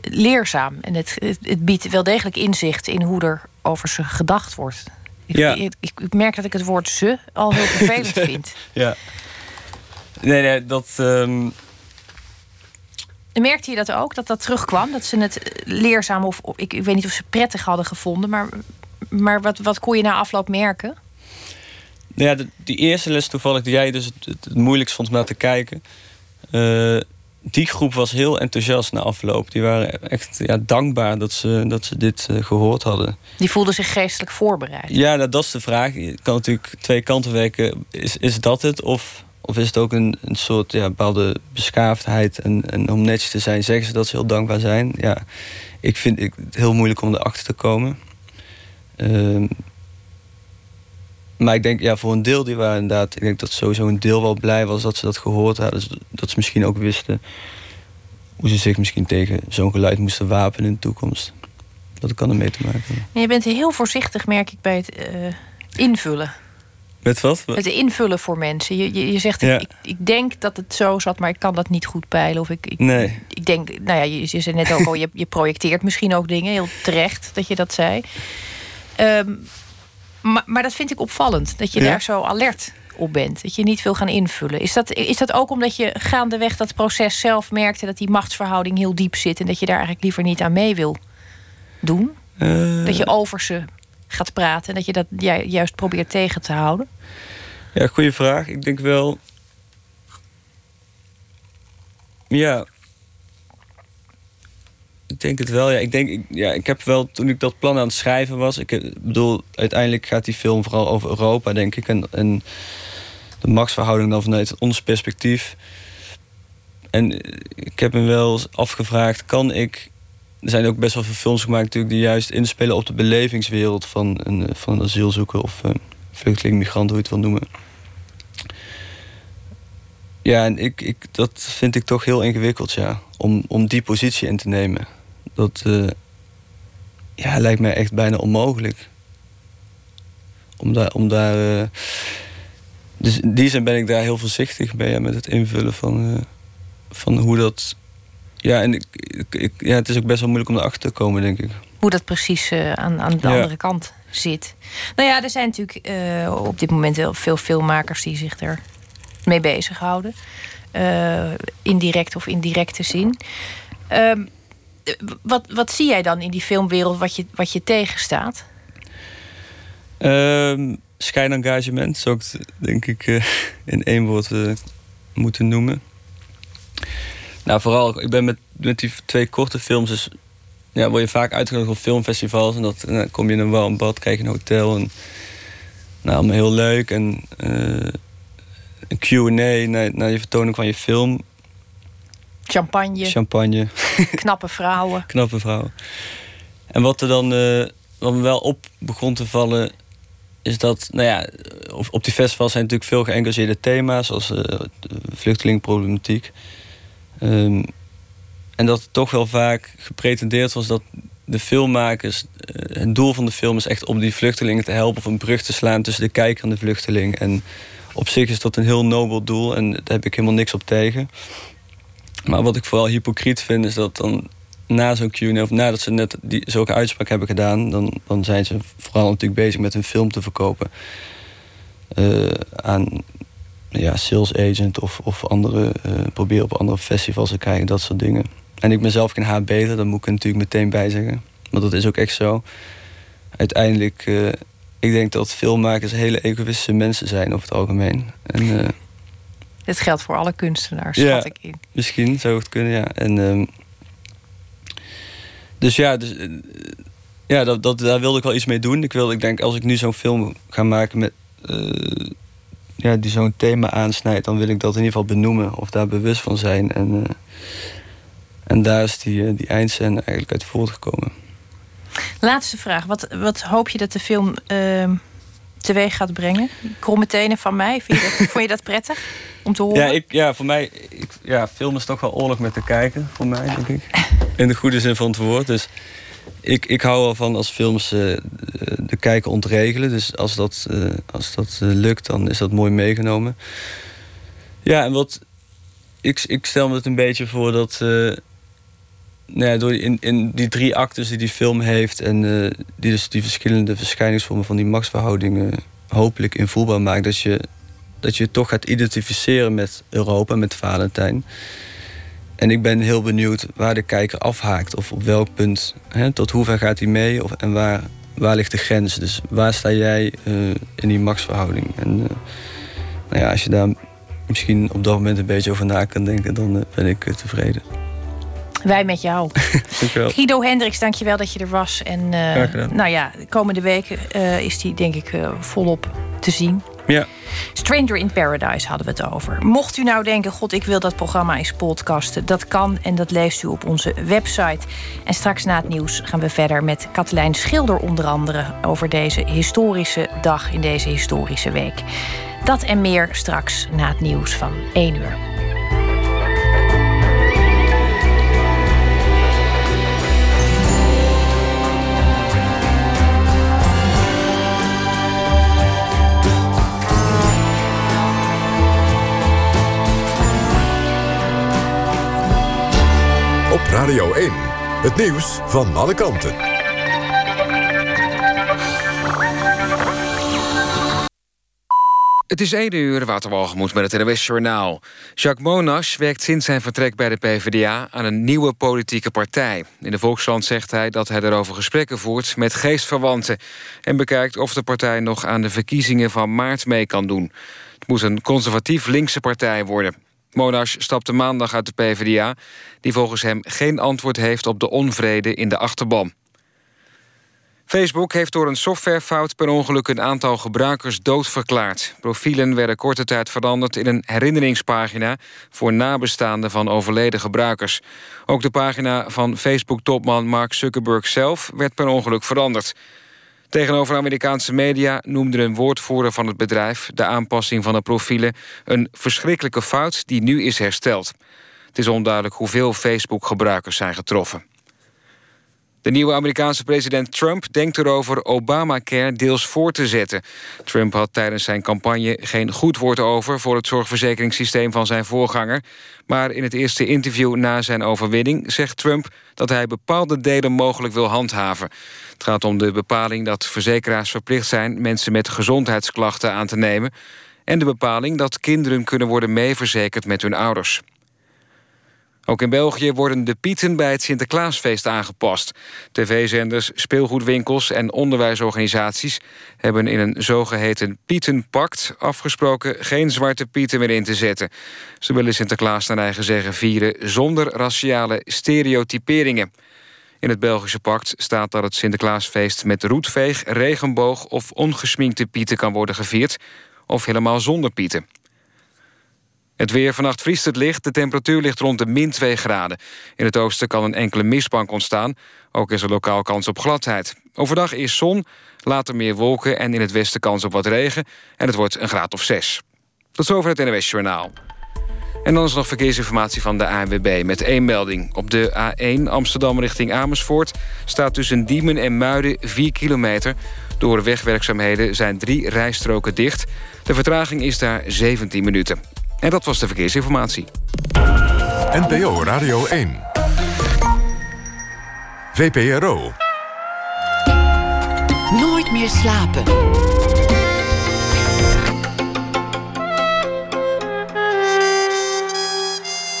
leerzaam. En het, het biedt wel degelijk inzicht in hoe er over ze gedacht wordt. Ik, ja. ik, ik, merk dat ik het woord ze al heel vervelend vind. Ja. Nee, nee, dat. Um... Merkte je dat ook, dat dat terugkwam? Dat ze het leerzaam of, ik, ik weet niet of ze prettig hadden gevonden, maar, maar wat, wat kon je na afloop merken? nou ja, de, die eerste les toevallig die jij dus het, het, moeilijkst vond om naar te kijken. Uh, die groep was heel enthousiast na afloop. Die waren echt ja, dankbaar dat ze, dat ze dit uh, gehoord hadden. Die voelden zich geestelijk voorbereid. Ja, dat, dat is de vraag. Je kan natuurlijk twee kanten werken. Is, is dat het? Of, of is het ook een, een soort ja, bepaalde beschaafdheid? En, om netjes te zijn, zeggen ze dat ze heel dankbaar zijn. Ja, ik vind het heel moeilijk om erachter te komen. Uh, maar ik denk, ja, voor een deel die waren inderdaad... Ik denk dat sowieso een deel wel blij was dat ze dat gehoord hadden. Dus dat ze misschien ook wisten hoe ze zich misschien tegen zo'n geluid moesten wapenen in de toekomst. Dat kan ermee te maken je bent heel voorzichtig, merk ik, bij het uh, invullen. Met wat? Het invullen voor mensen. Je, je, je zegt, ja. ik, ik, denk dat het zo zat, maar ik kan dat niet goed peilen. Of ik, ik, nee. ik denk, nou ja, je, je zei net ook al, je, je projecteert misschien ook dingen. Heel terecht dat je dat zei. Um, maar, maar dat vind ik opvallend, dat je daar zo alert op bent. Dat je niet wil gaan invullen. Is dat, is dat ook omdat je gaandeweg dat proces zelf merkte... dat die machtsverhouding heel diep zit... en dat je daar eigenlijk liever niet aan mee wil doen? Uh... Dat je over ze gaat praten... en dat je dat juist probeert tegen te houden? Ja, goede vraag. Ik denk wel... Ja, ik denk het wel. Ja, ik denk, ja, ik heb wel toen ik dat plan aan het schrijven was. Ik bedoel, uiteindelijk gaat die film vooral over Europa, denk ik. En, en de machtsverhouding dan vanuit ons perspectief. En ik heb me wel afgevraagd: kan ik. Er zijn ook best wel veel films gemaakt natuurlijk die juist inspelen op de belevingswereld van een, van een asielzoeker of een vluchteling, migrant, hoe je het wil noemen. Ja, en ik, ik, dat vind ik toch heel ingewikkeld, ja. Om, om die positie in te nemen. Dat uh, ja, lijkt mij echt bijna onmogelijk. Om daar. Om daar dus in die zin ben ik daar heel voorzichtig bij met het invullen van, van hoe dat. Ja, en ik, ik, ja, het is ook best wel moeilijk om erachter te komen, denk ik. Hoe dat precies aan, aan de andere kant zit. Nou ja, er zijn natuurlijk op dit moment heel veel filmmakers die zich er mee bezighouden. Uh, indirect of indirecte zin. Uh, wat, wat zie jij dan in die filmwereld wat je, wat je tegenstaat? Um, schijnengagement zou ik denk ik in één woord moeten noemen. Nou, vooral, ik ben met, met die twee korte films, dus ja, word je vaak uitgenodigd op filmfestivals. En, dat, en dan kom je in een warm bad, krijg je een hotel. En, nou, allemaal heel leuk. En uh, een Q&A naar, naar je vertoning van je film. Champagne. Champagne. Knappe vrouwen. Knappe vrouwen. En wat er dan uh, wat me wel op begon te vallen... is dat, nou ja, op, op die festivals zijn natuurlijk veel geëngageerde thema's... zoals uh, vluchtelingenproblematiek. Um, en dat het toch wel vaak gepretendeerd was dat de filmmakers... Uh, het doel van de film is echt om die vluchtelingen te helpen... of een brug te slaan tussen de kijker en de vluchteling. En op zich is dat een heel nobel doel en daar heb ik helemaal niks op tegen. Maar wat ik vooral hypocriet vind, is dat dan na zo'n Q&A... of nadat ze net die, zulke uitspraak hebben gedaan... Dan, dan zijn ze vooral natuurlijk bezig met hun film te verkopen... Uh, aan ja, sales agent of, of andere, uh, proberen op andere festivals te krijgen, dat soort dingen. En ik ben zelf geen HB, dat moet ik er natuurlijk meteen bij zeggen. Maar dat is ook echt zo. Uiteindelijk, uh, ik denk dat filmmakers hele egoïstische mensen zijn over het algemeen. En, dit geldt voor alle kunstenaars, schat ik in. Misschien zou het kunnen, ja. En, um, dus ja, dus, uh, ja dat, dat, daar wilde ik wel iets mee doen. Ik, wil, ik denk, als ik nu zo'n film ga maken met, uh, ja, die zo'n thema aansnijdt... dan wil ik dat in ieder geval benoemen of daar bewust van zijn. En, uh, en daar is die, die eindscène eigenlijk uit voortgekomen. Laatste vraag. Wat, wat hoop je dat de film ehm, teweeg gaat brengen? Kromme tenen van mij. Vind je dat, vond je dat prettig om te horen? Ja, ik, ja voor mij... Ik, ja, film is toch wel oorlog met te kijken, voor mij, denk ik. In de goede zin van het woord. Dus ik, ik hou ervan als films uh, de kijker ontregelen. Dus als dat, uh, als dat uh, lukt, dan is dat mooi meegenomen. Ja, en wat... Ik, ik stel me het een beetje voor dat... Nou ja, door in, in die drie actes die die film heeft... en die dus die verschillende verschijningsvormen van die machtsverhoudingen... hopelijk invoelbaar maakt... dat je, dat je toch gaat identificeren met Europa, met Valentijn. En ik ben heel benieuwd waar de kijker afhaakt... of op welk punt, hè, tot hoever gaat hij mee... Of, en waar waar ligt de grens? Dus waar sta jij in die machtsverhouding? En nou ja, als je daar misschien op dat moment een beetje over na kan denken, dan ben ik tevreden. Wij met jou. dankjewel. Guido Hendricks, dankjewel dat je er was. En nou ja, de komende weken is die denk ik volop te zien. Ja. Stranger in Paradise hadden we het over. Mocht u nou denken, god, ik wil dat programma eens podcasten. Dat kan en dat leest u op onze website. En straks na het nieuws gaan we verder met Katelijn Schilder onder andere... over deze historische dag in deze historische week. Dat en meer straks na het nieuws van 1 uur. Radio 1. Het nieuws van alle kanten. Het is 1 uur, Waterwalgemoed met het NWS Journaal. Jacques Monash werkt sinds zijn vertrek bij de PvdA... aan een nieuwe politieke partij. In de Volkskrant zegt hij dat hij erover gesprekken voert... met geestverwanten en bekijkt of de partij nog aan de verkiezingen van maart mee kan doen. Het moet een conservatief linkse partij worden. Monash stapte maandag uit de PvdA... die volgens hem geen antwoord heeft op de onvrede in de achterban. Facebook heeft door een softwarefout per ongeluk een aantal gebruikers doodverklaard. Profielen werden korte tijd veranderd in een herinneringspagina... voor nabestaanden van overleden gebruikers. Ook de pagina van Facebook-topman Mark Zuckerberg zelf werd per ongeluk veranderd. Tegenover Amerikaanse media noemde een woordvoerder van het bedrijf... de aanpassing van de profielen een verschrikkelijke fout die nu is hersteld. Het is onduidelijk hoeveel Facebook-gebruikers zijn getroffen. De nieuwe Amerikaanse president Trump denkt erover Obamacare deels voor te zetten. Trump had tijdens zijn campagne geen goed woord over... voor het zorgverzekeringssysteem van zijn voorganger. Maar in het eerste interview na zijn overwinning zegt Trump... dat hij bepaalde delen mogelijk wil handhaven. Het gaat om de bepaling dat verzekeraars verplicht zijn... mensen met gezondheidsklachten aan te nemen... en de bepaling dat kinderen kunnen worden meeverzekerd met hun ouders. Ook in België worden de pieten bij het Sinterklaasfeest aangepast. TV-zenders, speelgoedwinkels en onderwijsorganisaties... hebben in een zogeheten Pietenpact afgesproken... geen zwarte pieten meer in te zetten. Ze willen Sinterklaas naar eigen zeggen vieren... zonder raciale stereotyperingen. In het Belgische pact staat dat het Sinterklaasfeest... met roetveeg, regenboog of ongesminkte pieten kan worden gevierd... of helemaal zonder pieten. Het weer vannacht vriest het licht. De temperatuur ligt rond de min 2 graden. In het oosten kan een enkele mistbank ontstaan. Ook is er lokaal kans op gladheid. Overdag is zon, later meer wolken en in het westen kans op wat regen. En het wordt een graad of 6. Tot zover het NWS Journaal. En dan is nog verkeersinformatie van de ANWB met één melding. Op de A1 Amsterdam richting Amersfoort staat tussen Diemen en Muiden 4 kilometer. Door wegwerkzaamheden zijn drie rijstroken dicht. De vertraging is daar 17 minuten. En dat was de verkeersinformatie. NPO Radio 1. VPRO. Nooit meer slapen.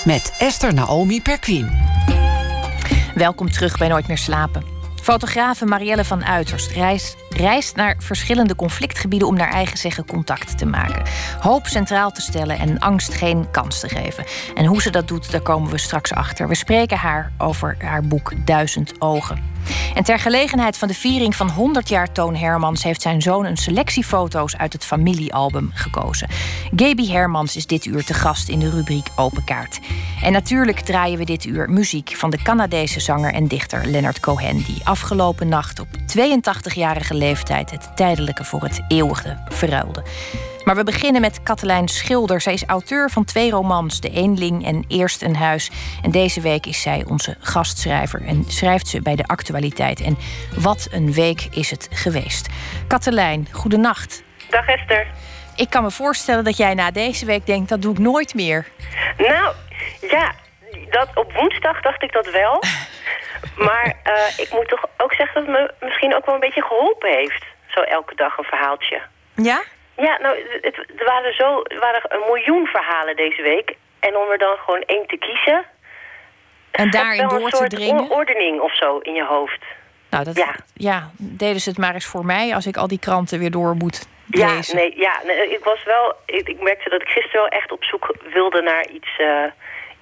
Met Esther Naomi Perquin. Welkom terug bij Nooit meer slapen. Fotografe Marielle van Uiterst reist reist naar verschillende conflictgebieden om naar eigen zeggen contact te maken. Hoop centraal te stellen en angst geen kans te geven. En hoe ze dat doet, daar komen we straks achter. We spreken haar over haar boek Duizend Ogen. En ter gelegenheid van de viering van 100 jaar Toon Hermans heeft zijn zoon een selectie foto's uit het familiealbum gekozen. Gaby Hermans is dit uur te gast in de rubriek Open Kaart. En natuurlijk draaien we dit uur muziek van de Canadese zanger en dichter Leonard Cohen, die afgelopen nacht op 82-jarige leeftijd het tijdelijke voor het eeuwige verruilde. Maar we beginnen met Katelijn Schilder. Zij is auteur van twee romans, De Eenling en Eerst een Huis. En deze week is zij onze gastschrijver en schrijft ze bij de actualiteit. En wat een week is het geweest. Katelijn, goedenacht. Dag Esther. Ik kan me voorstellen dat jij na deze week denkt, dat doe ik nooit meer. Nou, ja, dat, op woensdag dacht ik dat wel. maar uh, ik moet toch ook zeggen dat het me misschien ook wel een beetje geholpen heeft. Zo elke dag een verhaaltje. Ja? Ja, nou, het, er waren zo er waren een miljoen verhalen deze week. En om er dan gewoon één te kiezen... En daarin door te dringen? een ordening of zo in je hoofd. Nou, dat, ja. Ja. deden ze het maar eens voor mij als ik al die kranten weer door moet Ja, lezen. nee, ja nee, ik was wel. Ik, ik merkte dat ik gisteren wel echt op zoek wilde naar iets, eh,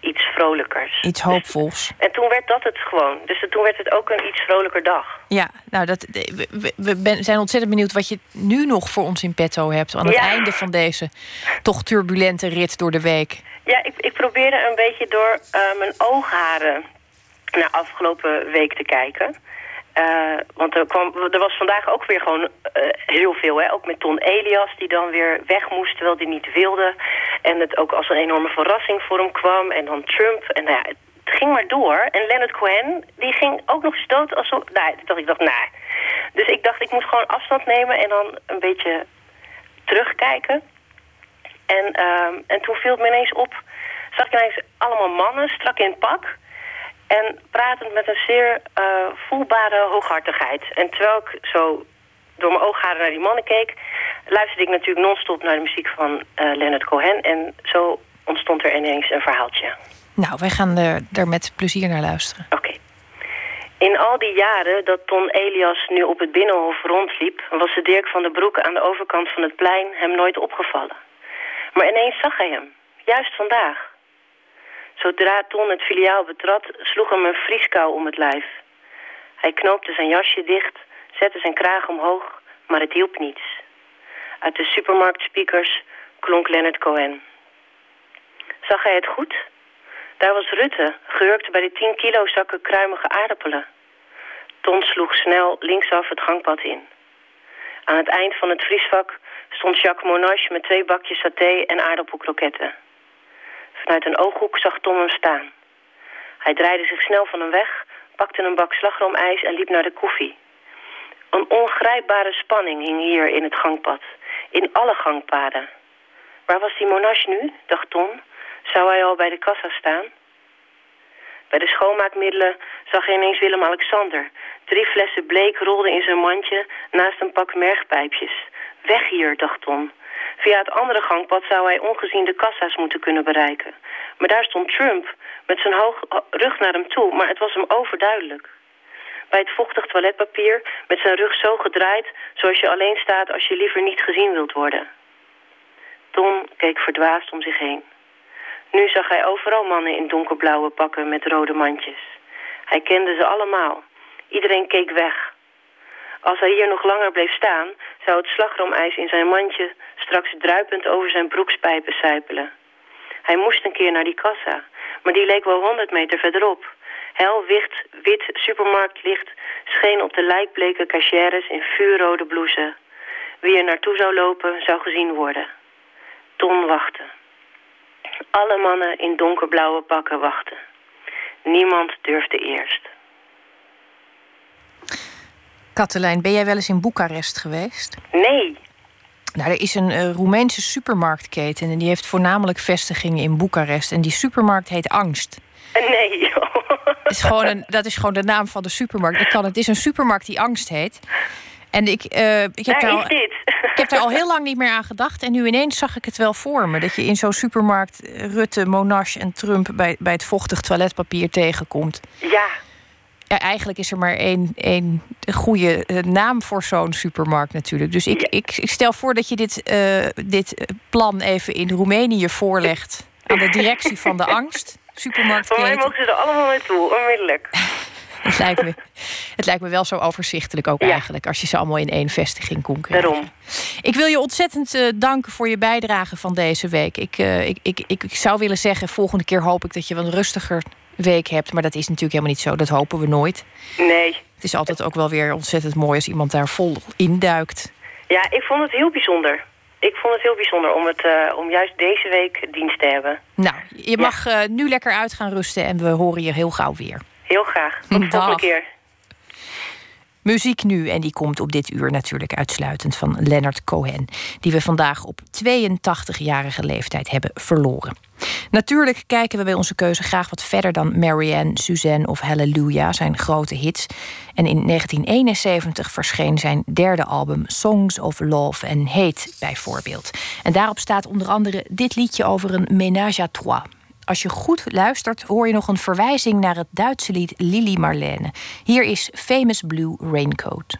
iets vrolijkers. Iets hoopvols. En toen werd dat het gewoon. Dus toen werd het ook een iets vrolijker dag. Ja, nou, dat, we, we- we ben- zijn ontzettend benieuwd wat je nu nog voor ons in petto hebt. Aan het Ja. einde van deze toch turbulente rit door de week. Ja, ik, ik probeerde een beetje door eh, mijn oogharen naar afgelopen week te kijken. Eh, want er, kwam, er was vandaag ook weer gewoon eh, heel veel. Hè? Ook met Ton Elias, die dan weer weg moest terwijl hij niet wilde. En het ook als een enorme verrassing voor hem kwam. En dan Trump. En nou ja, het ging maar door. En Leonard Cohen, die ging ook nog eens dood. Alsof, nou, dacht, ik dacht, nou. Dus ik dacht, ik moet gewoon afstand nemen en dan een beetje terugkijken. En, ehm, en toen viel het me ineens op, zag ik ineens allemaal mannen strak in pak. En pratend met een zeer eh, voelbare hooghartigheid. En terwijl ik zo door mijn oogharen naar die mannen keek... luisterde ik natuurlijk non-stop naar de muziek van eh, Leonard Cohen. En zo ontstond er ineens een verhaaltje. Nou, wij gaan er, er met plezier naar luisteren. Oké. In al die jaren dat Ton Elias nu op het Binnenhof rondliep... was de Dirk van den Broek aan de overkant van het plein hem nooit opgevallen. Maar ineens zag hij hem. Juist vandaag. Zodra Ton het filiaal betrad, sloeg hem een vrieskou om het lijf. Hij knoopte zijn jasje dicht, zette zijn kraag omhoog, maar het hielp niets. Uit de supermarktspeakers klonk Leonard Cohen. Zag hij het goed? Daar was Rutte, gehurkt bij de 10 kilo zakken kruimige aardappelen. Ton sloeg snel linksaf het gangpad in. Aan het eind van het vriesvak stond Jacques Monache met twee bakjes saté en aardappelkroketten. Vanuit een ooghoek zag Tom hem staan. Hij draaide zich snel van hem weg, pakte een bak slagroomijs en liep naar de koffie. Een ongrijpbare spanning hing hier in het gangpad, in alle gangpaden. Waar was die Monache nu, dacht Tom. Zou hij al bij de kassa staan? Bij de schoonmaakmiddelen zag hij ineens Willem-Alexander. Drie flessen bleek rolden in zijn mandje naast een pak mergpijpjes. Weg hier, dacht Tom. Via het andere gangpad zou hij ongezien de kassa's moeten kunnen bereiken. Maar daar stond Trump met zijn hoog, rug naar hem toe, maar het was hem overduidelijk. Bij het vochtig toiletpapier met zijn rug zo gedraaid... zoals je alleen staat als je liever niet gezien wilt worden. Tom keek verdwaasd om zich heen. Nu zag hij overal mannen in donkerblauwe pakken met rode mandjes. Hij kende ze allemaal. Iedereen keek weg. Als hij hier nog langer bleef staan, zou het slagroomijs in zijn mandje straks druipend over zijn broekspijpen sijpelen. Hij moest een keer naar die kassa, maar die leek wel honderd meter verderop. Helwit wit supermarktlicht scheen op de lijkbleke cachères in vuurrode blouses. Wie er naartoe zou lopen, zou gezien worden. Tom wachtte. Alle mannen in donkerblauwe pakken wachten. Niemand durfde eerst. Katelijn, ben jij wel eens in Boekarest geweest? Nee. Nou, er is een eh, Roemeense supermarktketen en die heeft voornamelijk vestigingen in Boekarest. En die supermarkt heet Angst. Nee, Het is gewoon een, dat is gewoon de naam van de supermarkt. Ik kan, het is een supermarkt die Angst heet. En ik, eh, ik, heb Daar al, ik heb daar al heel lang niet meer aan gedacht. En nu ineens zag ik het wel voor me. Dat je in zo'n supermarkt eh, Rutte, Monash en Trump bij, bij het vochtig toiletpapier tegenkomt. Ja, Ja, eigenlijk is er maar één, één goede eh, naam voor zo'n supermarkt natuurlijk. Dus ik, Ja. ik, ik stel voor dat je dit, eh, dit eh, plan even in Roemenië voorlegt aan de directie van de angst. voor mij mogen ze er allemaal naartoe, onmiddellijk. Het lijkt, me, het lijkt me wel zo overzichtelijk ook Ja. eigenlijk... als je ze allemaal in één vestiging kon krijgen. Daarom. Ik wil je ontzettend danken voor je bijdrage van deze week. Ik, ik, ik, ik, ik zou willen zeggen, volgende keer hoop ik dat je wat rustiger week hebt. Maar dat is natuurlijk helemaal niet zo. Dat hopen we nooit. Nee. Het is altijd ook wel weer ontzettend mooi als iemand daar vol induikt. Ja, ik vond het heel bijzonder. Ik vond het heel bijzonder om, het, eh, om juist deze week dienst te hebben. Nou, je mag eh, nu lekker uit gaan rusten en we horen je heel gauw weer. Heel graag. Tot de volgende keer. Muziek nu, en die komt op dit uur natuurlijk uitsluitend van Leonard Cohen, die we vandaag op 82-jarige leeftijd hebben verloren. Natuurlijk kijken we bij onze keuze graag wat verder dan Marianne, Suzanne of Hallelujah, zijn grote hits. En in 1971 verscheen zijn derde album Songs of Love and Hate bijvoorbeeld. En daarop staat onder andere dit liedje over een ménage à trois. Als je goed luistert, hoor je nog een verwijzing naar het Duitse lied Lili Marlene. Hier is Famous Blue Raincoat.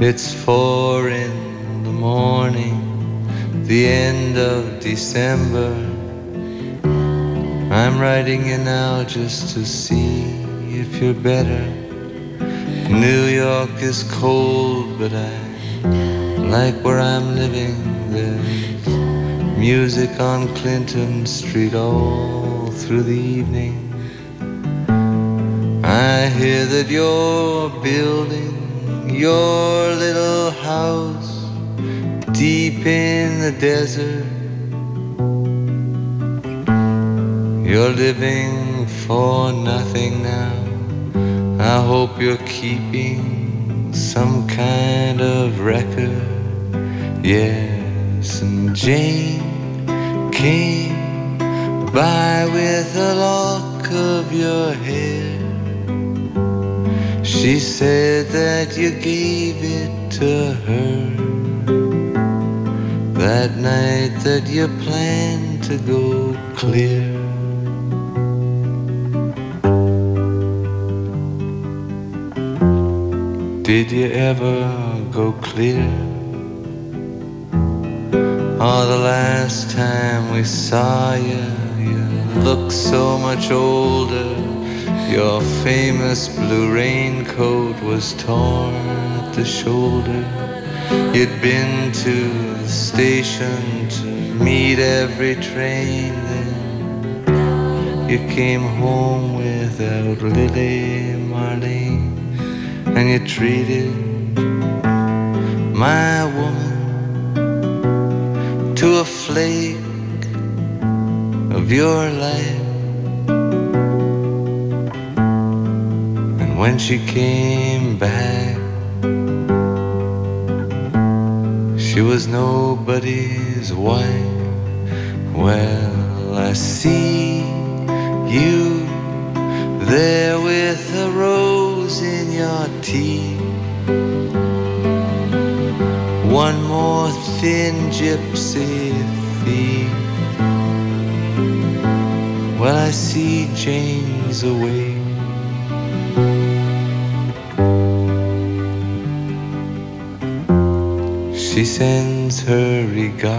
It's four in the morning, the end of December. I'm writing you now just to see if you're better. New York is cold, but I like where I'm living. There's music on Clinton Street all through the evening. I hear that you're building your little house deep in the desert. You're living for nothing now. I hope you're keeping some kind of record. Yes, and Jane came by with a lock of your hair. She said that you gave it to her that night that you planned to go clear. Did you ever go clear? Oh, the last time we saw you, you looked so much older. Your famous blue raincoat was torn at the shoulder. You'd been to the station to meet every train. Then you came home without Lily Marlene, and you treated my woman to a flake of your life. When she came back, she was nobody's wife. Well, I see you there with a rose in your teeth. One more thin gypsy thief. Well, I see James away. Sends her regard.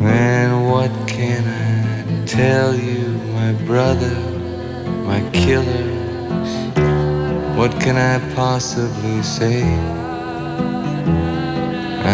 And what can I tell you, my brother, my killer? What can I possibly say?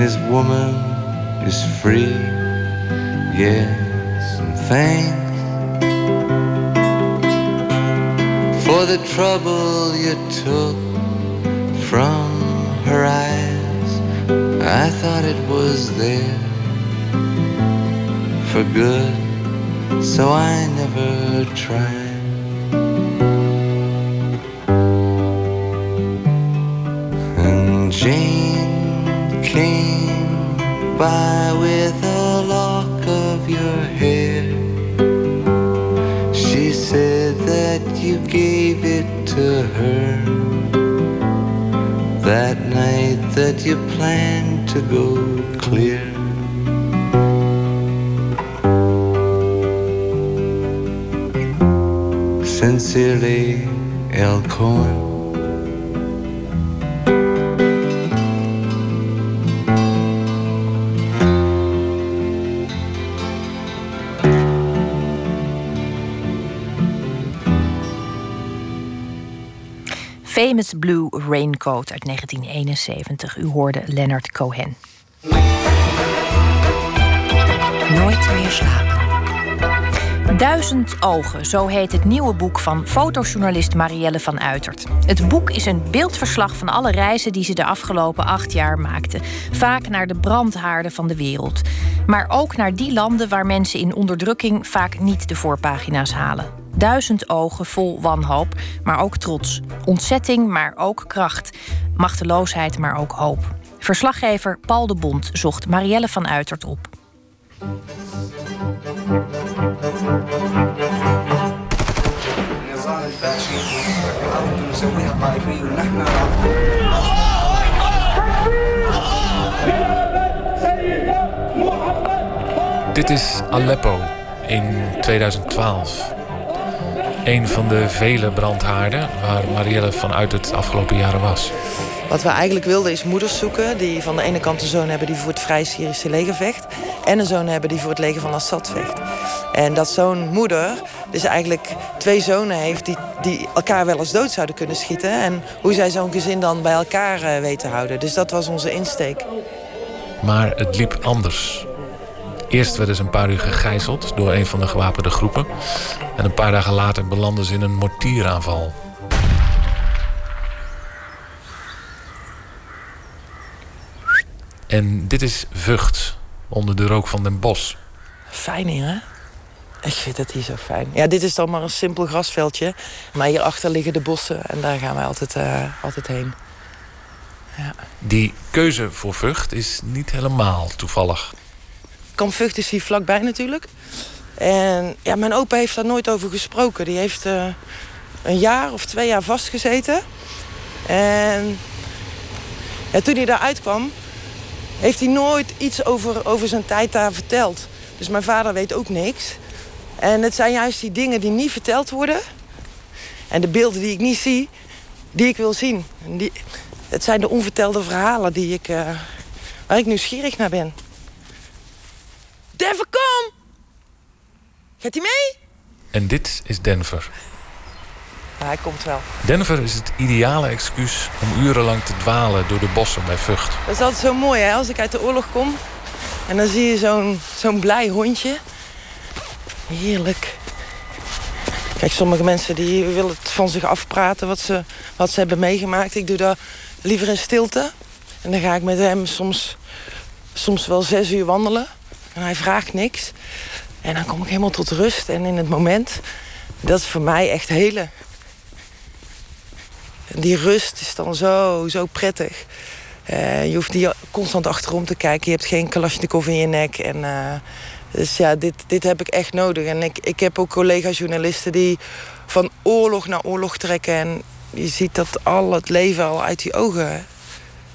and his woman is free. Yes, and thanks for the trouble you took from her eyes. I thought it was there for good, so I never tried. plan to go clear. Sincerely, El Cohen. Famous Blue Uit 1971. U hoorde Leonard Cohen. Nooit meer slapen. Duizend Ogen, zo heet het nieuwe boek van fotojournalist Marielle van Uitert. Het boek is een beeldverslag van alle reizen die ze de afgelopen acht jaar maakte. Vaak naar de brandhaarden van de wereld. Maar ook naar die landen waar mensen in onderdrukking vaak niet de voorpagina's halen. Duizend ogen vol wanhoop, maar ook trots. Ontzetting, maar ook kracht. Machteloosheid, maar ook hoop. Verslaggever Paul de Bond zocht Marielle van Uitert op. Dit is Aleppo in 2012. Een van de vele brandhaarden waar Marielle vanuit het afgelopen jaren was. Wat we eigenlijk wilden is moeders zoeken die van de ene kant een zoon hebben die voor het Vrij Syrische leger vecht. En een zoon hebben die voor het leger van Assad vecht. En dat zo'n moeder dus eigenlijk twee zonen heeft die, die elkaar wel eens dood zouden kunnen schieten. En hoe zij zo'n gezin dan bij elkaar uh, weet te houden. Dus dat was onze insteek. Maar het liep anders. Eerst werden ze een paar uur gegijzeld door een van de gewapende groepen. En een paar dagen later belanden ze in een mortieraanval. En dit is Vught, onder de rook van Den Bosch. Fijn hier, hè? Ik vind het hier zo fijn. Ja, dit is dan maar een simpel grasveldje. Maar hierachter liggen de bossen en daar gaan wij altijd, uh, altijd heen. Ja. Die keuze voor Vught is niet helemaal toevallig. Kamp Vught is hier vlakbij natuurlijk. En ja, mijn opa heeft daar nooit over gesproken. Die heeft uh, een jaar of twee jaar vastgezeten. En toen hij daar uitkwam, heeft hij nooit iets over, over zijn tijd daar verteld. Dus mijn vader weet ook niks. En het zijn juist die dingen die niet verteld worden. En de beelden die ik niet zie, die ik wil zien. En die, het zijn de onvertelde verhalen die ik, uh, waar ik nieuwsgierig naar ben. Denver, kom! Gaat hij mee? En dit is Denver. Ja, hij komt wel. Denver is het ideale excuus om urenlang te dwalen door de bossen bij Vught. Dat is altijd zo mooi, hè? Als ik uit de oorlog kom en dan zie je zo'n zo'n blij hondje. Heerlijk. Kijk, sommige mensen die willen het van zich afpraten wat ze, wat ze hebben meegemaakt. Ik doe dat liever in stilte. En dan ga ik met hem soms, soms wel zes uur wandelen. En hij vraagt niks. En dan kom ik helemaal tot rust. En in het moment, dat is voor mij echt hele. Die rust is dan zo, zo prettig. Uh, je hoeft niet constant achterom te kijken. Je hebt geen kalasjnikov in je nek. En, uh, dus ja, dit, dit heb ik echt nodig. En ik, ik heb ook collega-journalisten die van oorlog naar oorlog trekken. En je ziet dat al het leven al uit die ogen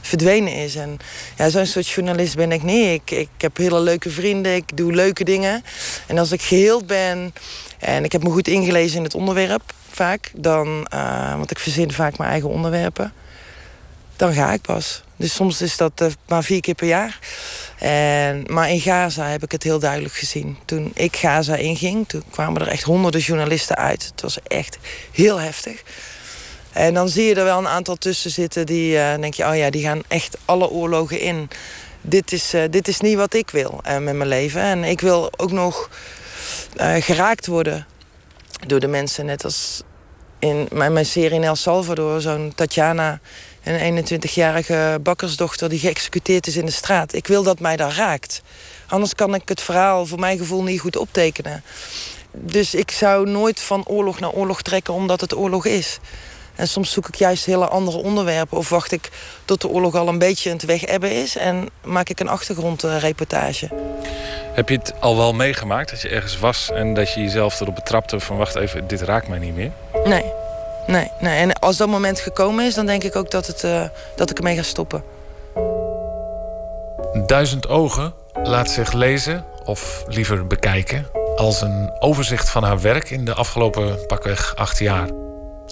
verdwenen is. En ja, zo'n soort journalist ben ik niet. Ik, ik heb hele leuke vrienden, ik doe leuke dingen. En als ik geheeld ben en ik heb me goed ingelezen in het onderwerp, vaak, dan, uh, want ik verzin vaak mijn eigen onderwerpen, dan ga ik pas. Dus soms is dat uh, maar vier keer per jaar. En, maar in Gaza heb ik het heel duidelijk gezien. Toen ik Gaza inging, toen kwamen er echt honderden journalisten uit. Het was echt heel heftig. En dan zie je er wel een aantal tussen zitten die uh, denk je, oh ja, die gaan echt alle oorlogen in. Dit is, uh, dit is niet wat ik wil uh, met mijn leven. En ik wil ook nog geraakt worden door de mensen. Net als in mijn, mijn serie in El Salvador, zo'n Tatjana, een 21-jarige bakkersdochter die geëxecuteerd is in de straat. Ik wil dat mij daar raakt. Anders kan ik het verhaal voor mijn gevoel niet goed optekenen. Dus ik zou nooit van oorlog naar oorlog trekken omdat het oorlog is. En soms zoek ik juist hele andere onderwerpen. Of wacht ik tot de oorlog al een beetje aan het wegebben is. En maak ik een achtergrondreportage. Heb je het al wel meegemaakt dat je ergens was en dat je jezelf erop betrapte van wacht even, dit raakt mij niet meer? Nee. Nee, nee. En als dat moment gekomen is, dan denk ik ook dat, het, uh, dat ik ermee ga stoppen. Duizend ogen laat zich lezen, of liever bekijken, als een overzicht van haar werk in de afgelopen pakweg acht jaar.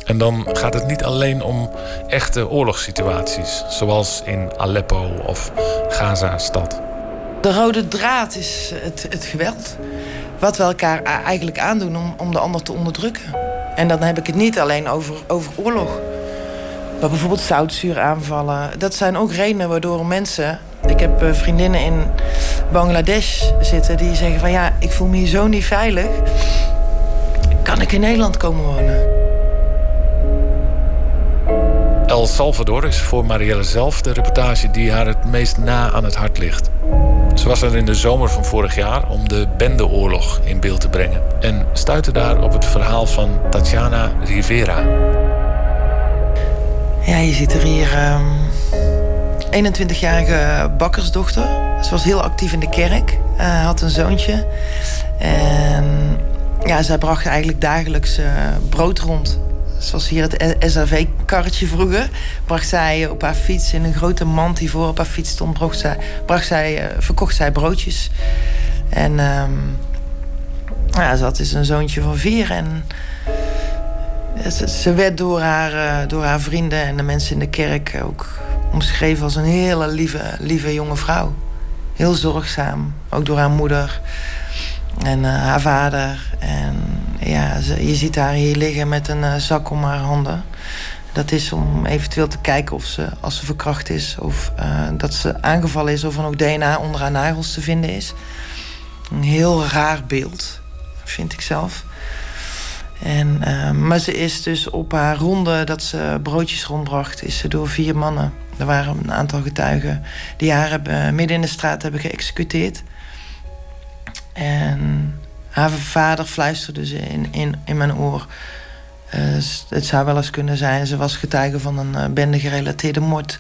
En dan gaat het niet alleen om echte oorlogssituaties, zoals in Aleppo of Gaza-stad. De rode draad is het, het geweld. Wat we elkaar eigenlijk aandoen om, om de ander te onderdrukken. En dan heb ik het niet alleen over, over oorlog. Maar bijvoorbeeld zoutzuuraanvallen. Dat zijn ook redenen waardoor mensen... Ik heb eh, vriendinnen in Bangladesh zitten die zeggen van... ja, ik voel me hier zo niet veilig. Kan ik in Nederland komen wonen? El Salvador is voor Marielle zelf de reportage die haar het meest na aan het hart ligt. Ze was er in de zomer van vorig jaar om de bendeoorlog in beeld te brengen. En stuitte daar op het verhaal van Tatjana Rivera. Ja, je ziet er hier um, 21-jarige bakkersdochter. Ze was heel actief in de kerk, uh, had een zoontje. En ja, zij bracht eigenlijk dagelijks uh, brood rond. Zoals hier het SAV-karretje vroeger. Bracht zij op haar fiets in een grote mand die voor op haar fiets stond. Bracht zij, bracht zij, uh, verkocht zij broodjes. En um, ja, ze had dus een zoontje van vier. En ze, ze werd door haar, uh, door haar vrienden en de mensen in de kerk ook omschreven als een hele lieve, lieve jonge vrouw. Heel zorgzaam, ook door haar moeder en haar vader. En ja, je ziet haar hier liggen met een uh, zak om haar handen. Dat is om eventueel te kijken of ze, als ze verkracht is... of uh, dat ze aangevallen is of er nog DNA onder haar nagels te vinden is. Een heel raar beeld, vind ik zelf. En, uh, maar ze is dus op haar ronde dat ze broodjes rondbracht... is ze door vier mannen, er waren een aantal getuigen... die haar hebben, midden in de straat hebben geëxecuteerd. En haar vader fluisterde ze in, in, in mijn oor. Uh, het zou wel eens kunnen zijn, ze was getuige van een uh, bende gerelateerde moord.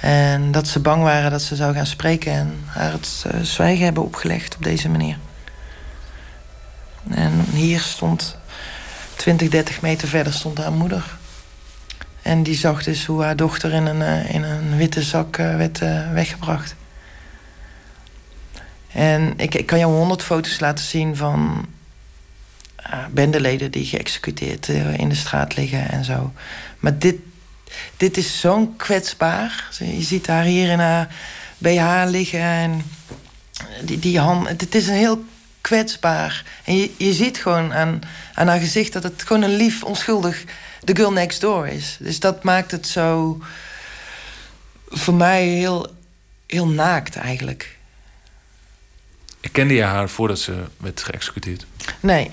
En dat ze bang waren dat ze zou gaan spreken en haar het uh, zwijgen hebben opgelegd op deze manier. En hier stond, 20, 30 meter verder, stond haar moeder. En die zag dus hoe haar dochter in een, in een witte zak werd weggebracht. En ik, ik kan jou honderd foto's laten zien van uh, bendeleden die geëxecuteerd uh, in de straat liggen en zo. Maar dit, dit is zo'n kwetsbaar. Je ziet haar hier in haar BH liggen en die, die hand. Het is een heel kwetsbaar. En je, je ziet gewoon aan, aan haar gezicht dat het gewoon een lief, onschuldig The Girl Next Door is. Dus dat maakt het zo voor mij heel, heel naakt eigenlijk. Kende je haar voordat ze werd geëxecuteerd? Nee.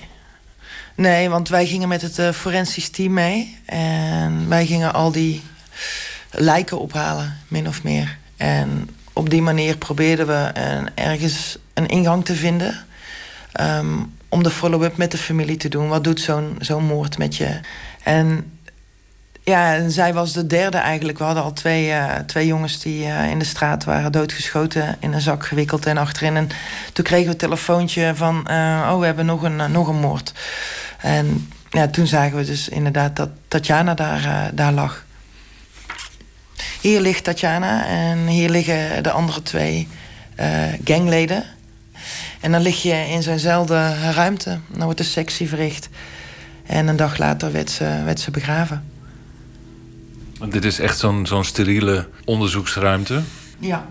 Nee, want wij gingen met het uh, forensisch team mee. En wij gingen al die lijken ophalen, min of meer. En op die manier probeerden we een, ergens een ingang te vinden. Um, om de follow-up met de familie te doen. Wat doet zo'n zo'n moord met je? En ja, en zij was de derde eigenlijk. We hadden al twee, uh, twee jongens die uh, in de straat waren doodgeschoten, in een zak gewikkeld en achterin. En toen kregen we een telefoontje van: uh, Oh, we hebben nog een, nog een moord. En ja, toen zagen we dus inderdaad dat Tatjana daar, daar lag. Hier ligt Tatjana en hier liggen de andere twee gangleden. En dan lig je in zo'nzelfde ruimte. Dan wordt de sectie verricht. En een dag later werd ze, werd ze begraven. Want dit is echt zo'n zo'n steriele onderzoeksruimte. Ja.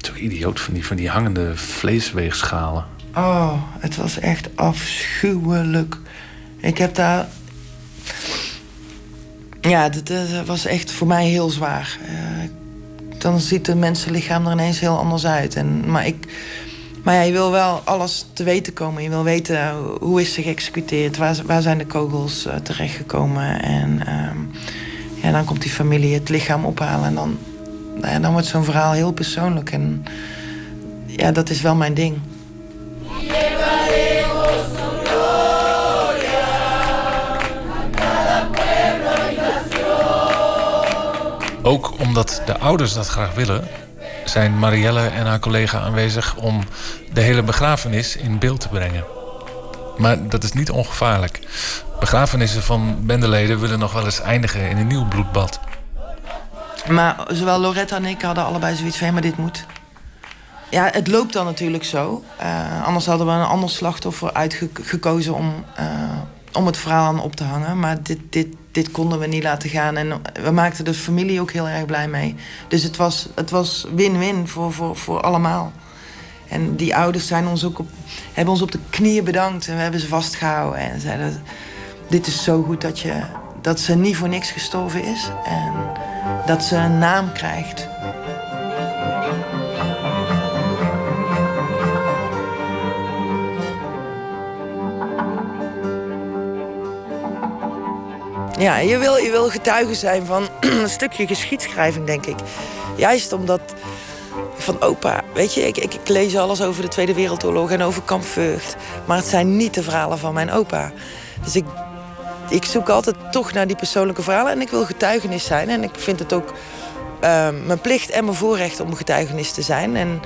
Zo idioot van die, van die hangende vleesweegschalen. Oh, het was echt afschuwelijk. Ik heb daar. Ja, dat, dat was echt voor mij heel zwaar. Uh, dan ziet het mensenlichaam er ineens heel anders uit. En, maar ik. Maar ja, je wil wel alles te weten komen. Je wil weten hoe is ze geëxecuteerd, waar, waar zijn de kogels uh, terechtgekomen. En uh, ja, dan komt die familie het lichaam ophalen. En dan, nou ja, dan wordt zo'n verhaal heel persoonlijk. En ja, dat is wel mijn ding. Ook omdat de ouders dat graag willen, zijn Marielle en haar collega aanwezig om de hele begrafenis in beeld te brengen. Maar dat is niet ongevaarlijk. Begrafenissen van bendeleden willen nog wel eens eindigen in een nieuw bloedbad. Maar zowel Loretta en ik hadden allebei zoiets van... maar dit moet. Ja, het loopt dan natuurlijk zo. Uh, anders hadden we een ander slachtoffer uitgekozen om, uh, om het verhaal aan op te hangen. Maar dit, dit, dit konden we niet laten gaan. En we maakten de familie ook heel erg blij mee. Dus het was het was win-win voor, voor, voor allemaal. En die ouders zijn ons ook hebben ons op de knieën bedankt. En we hebben ze vastgehouden. En zeiden, dit is zo goed dat je, dat ze niet voor niks gestorven is en dat ze een naam krijgt. Ja, je wil, je wil getuige zijn van een stukje geschiedschrijving, denk ik. Juist omdat van opa, weet je, ik, ik, ik, lees alles over de Tweede Wereldoorlog en over Kamp Vught. Maar het zijn niet de verhalen van mijn opa. Dus ik, ik zoek altijd toch naar die persoonlijke verhalen en ik wil getuigenis zijn. En ik vind het ook uh, mijn plicht en mijn voorrecht om getuigenis te zijn. En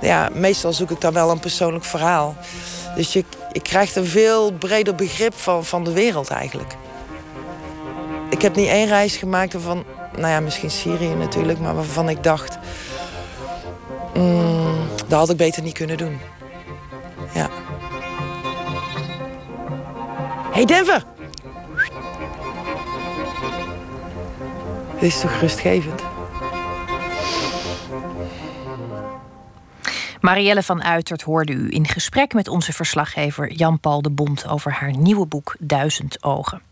ja, meestal zoek ik dan wel een persoonlijk verhaal. Dus je, je krijgt een veel breder begrip van, van de wereld eigenlijk. Ik heb niet één reis gemaakt van, nou ja, misschien Syrië natuurlijk, maar waarvan ik dacht, mm, dat had ik beter niet kunnen doen. Ja. Hey Denver! Dit is toch rustgevend? Marielle van Uitert hoorde u in gesprek met onze verslaggever Jan-Paul de Bond over haar nieuwe boek Duizend Ogen.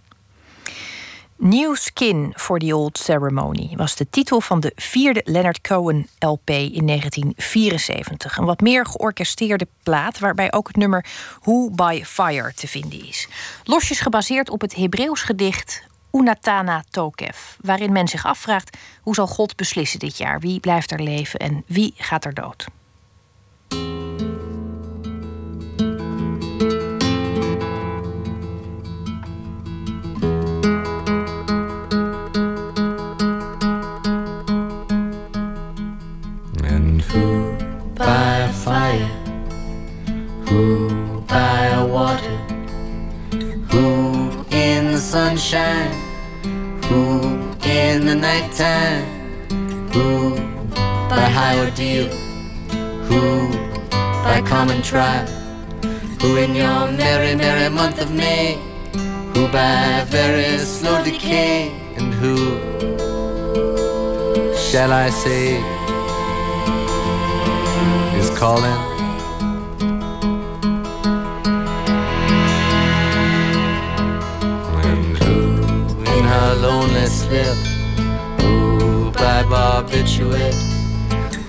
New Skin for the Old Ceremony was de titel van de vierde Leonard Cohen LP in 1974. Een wat meer georchestreerde plaat waarbij ook het nummer Who by Fire te vinden is. Losjes gebaseerd op het Hebreeuws gedicht Unatana Tokev, waarin men zich afvraagt hoe zal God beslissen dit jaar? Wie blijft er leven en wie gaat er dood? By fire? Who by water? Who in the sunshine? Who in the nighttime? Who by high ordeal? Who by common trial? Who in your merry, merry month of May? Who by very slow decay? And who shall I say? Is calling. And who in her lonely slip, who by barbiturate,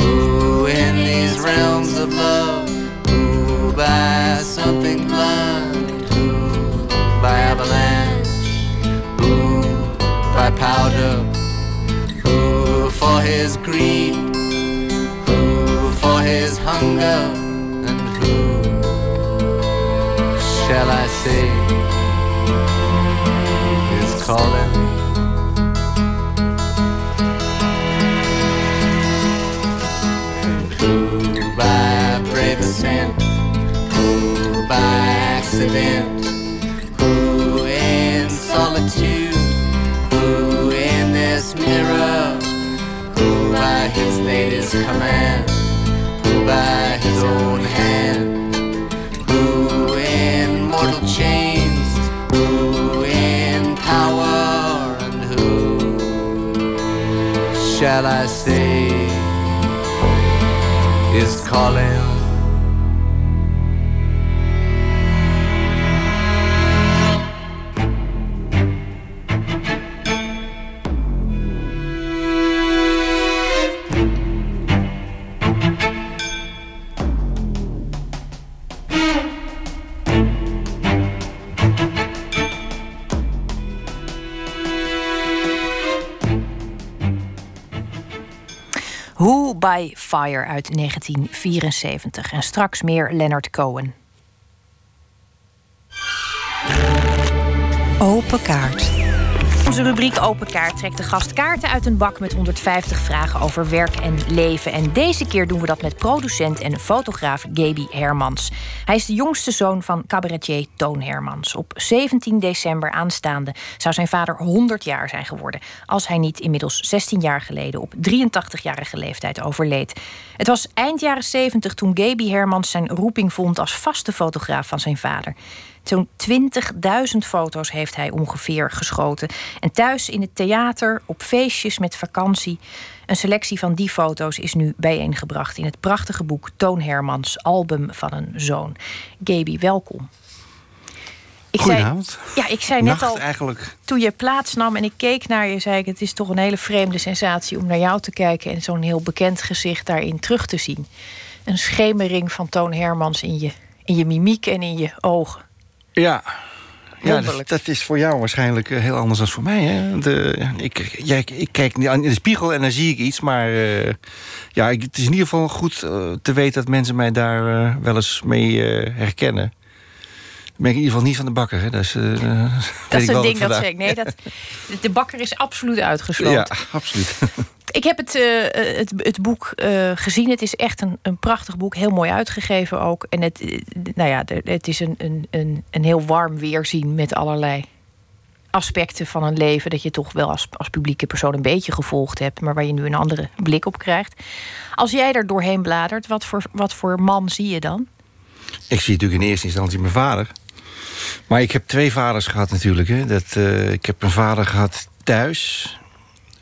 who in these realms of love, who by something blind, who by avalanche, who by powder, who for his greed his hunger, and who shall I say is calling? And who by brave who by accident, who in solitude, who in this mirror, who by his latest command by his own hand. Who in mortal chains, who in power, and who shall I say is calling? By Fire uit 1974. En straks meer Leonard Cohen. Open kaart. Onze rubriek Open Kaart trekt de gast kaarten uit een bak met 150 vragen over werk en leven. En deze keer doen we dat met producent en fotograaf Gaby Hermans. Hij is de jongste zoon van cabaretier Toon Hermans. Op 17 december aanstaande zou zijn vader 100 jaar zijn geworden. Als hij niet inmiddels 16 jaar geleden op 83-jarige leeftijd overleed. Het was eind jaren 70 toen Gaby Hermans zijn roeping vond als vaste fotograaf van zijn vader. Zo'n 20.000 foto's heeft hij ongeveer geschoten. En thuis in het theater, op feestjes met vakantie. Een selectie van die foto's is nu bijeengebracht in het prachtige boek Toon Hermans, Album van een Zoon. Gaby, welkom. Ik zei, ja, ik zei net Nacht al, eigenlijk. toen je plaatsnam en ik keek naar je, zei ik: Het is toch een hele vreemde sensatie om naar jou te kijken en zo'n heel bekend gezicht daarin terug te zien. Een schemering van Toon Hermans in je, in je mimiek en in je ogen. Ja. Ja, dat, is voor jou waarschijnlijk eh, heel anders dan voor mij. Hè? De, ik, ja, ik, kijk in de spiegel en dan zie ik iets. Maar eh, ja, het is in ieder geval goed eh, te weten dat mensen mij daar wel eens mee herkennen. Ben ik in ieder geval niet van de bakker. Hè? Dat is, eh, Dat is een ding dat vandaag- zeg ik. Nee, dat, de bakker is absoluut uitgesloten. Ja, absoluut. Ik heb het, eh, het, het boek eh, gezien. Het is echt een, een prachtig boek. Heel mooi uitgegeven ook. En het, eh, nou ja, het is een, een, een, een heel warm weerzien met allerlei aspecten van een leven. dat je toch wel als, als publieke persoon een beetje gevolgd hebt. maar waar je nu een andere blik op krijgt. Als jij er doorheen bladert, wat voor, wat voor man zie je dan? Ik zie natuurlijk in eerste instantie mijn vader. Maar ik heb twee vaders gehad natuurlijk. Hè. Dat, eh, ik heb een vader gehad thuis,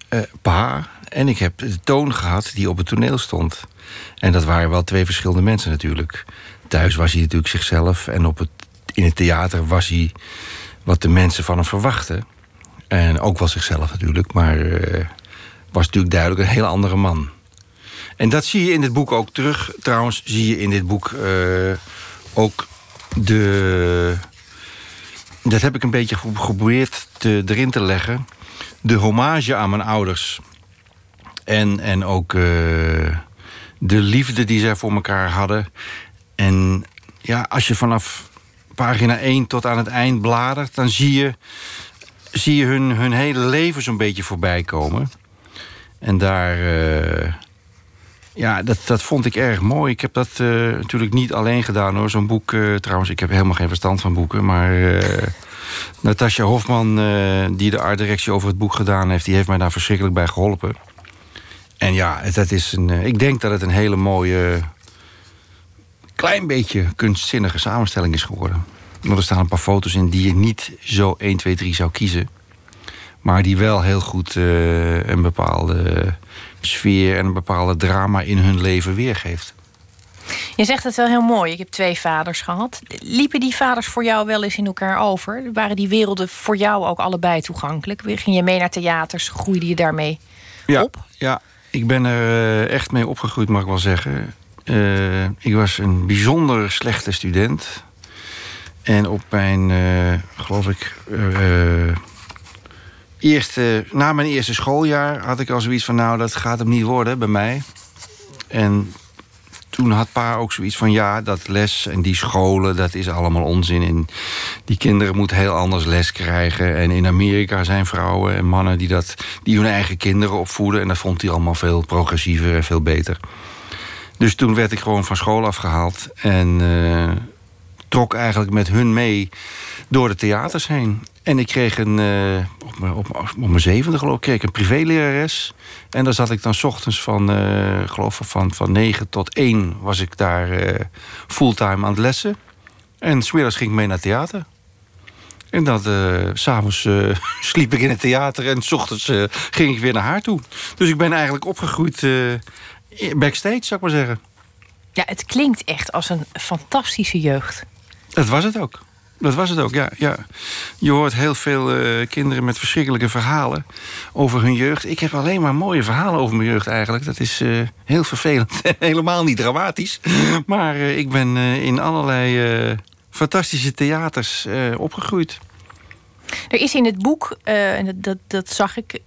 eh, pa. En ik heb de toon gehad die op het toneel stond. En dat waren wel twee verschillende mensen natuurlijk. Thuis was hij natuurlijk zichzelf. En op het, in het theater was hij wat de mensen van hem verwachten. En ook wel zichzelf natuurlijk. Maar eh, was natuurlijk duidelijk een heel andere man. En dat zie je in dit boek ook terug. Trouwens, zie je in dit boek ook de. Dat heb ik een beetje ge- geprobeerd te, erin te leggen. De hommage aan mijn ouders. En, en ook eh, de liefde die zij voor elkaar hadden. En ja, als je vanaf pagina 1 tot aan het eind bladert, dan zie je, zie je hun, hun hele leven zo'n beetje voorbij komen. En daar. eh, ja, dat, dat vond ik erg mooi. Ik heb dat eh, natuurlijk niet alleen gedaan hoor. Zo'n boek, eh, trouwens, ik heb helemaal geen verstand van boeken. Maar eh Natasja Hofman, die de artdirectie over het boek gedaan heeft... die heeft mij daar verschrikkelijk bij geholpen. En ja, het is een, ik denk dat het een hele mooie... klein beetje kunstzinnige samenstelling is geworden. Want er staan een paar foto's in die je niet zo 1, 2, 3 zou kiezen. Maar die wel heel goed een bepaalde sfeer en een bepaalde drama in hun leven weergeeft. Je zegt het wel heel mooi. Ik heb twee vaders gehad. Liepen die vaders voor jou wel eens in elkaar over? Waren die werelden voor jou ook allebei toegankelijk? Ging je mee naar theaters? Groeide je daarmee ja, op? Ja, ik ben er eh, echt mee opgegroeid, mag ik wel zeggen. Eh, ik was een bijzonder slechte student. En op mijn, eh, geloof ik, eerste, na mijn eerste schooljaar had ik al zoiets van... nou, dat gaat hem niet worden bij mij. En toen had pa ook zoiets van... ja, dat les en die scholen, dat is allemaal onzin. En die kinderen moeten heel anders les krijgen. En in Amerika zijn vrouwen en mannen die, dat, die hun eigen kinderen opvoeden. En dat vond hij allemaal veel progressiever en veel beter. Dus toen werd ik gewoon van school afgehaald. En eh, trok eigenlijk met hun mee door de theaters heen. En ik kreeg een, eh, op, mijn, op, op mijn zevende geloof ik, kreeg een privélerares. En daar zat ik dan 's ochtends van, eh geloof ik, van, van 9 tot 1 was ik daar eh, fulltime aan het lessen. En smiddags ging ik mee naar theater. En dat, s s'avonds sliep ik in het theater en s ochtends ging ik weer naar haar toe. Dus ik ben eigenlijk opgegroeid backstage, zou ik maar zeggen. Ja, het klinkt echt als een fantastische jeugd. Dat was het ook. Dat was het ook, ja. ja. Je hoort heel veel eh, kinderen met verschrikkelijke verhalen over hun jeugd. Ik heb alleen maar mooie verhalen over mijn jeugd eigenlijk. Dat is eh, heel vervelend en helemaal niet dramatisch. Maar eh, ik ben in allerlei fantastische theaters opgegroeid. Er is in het boek, en dat, dat, dat zag ik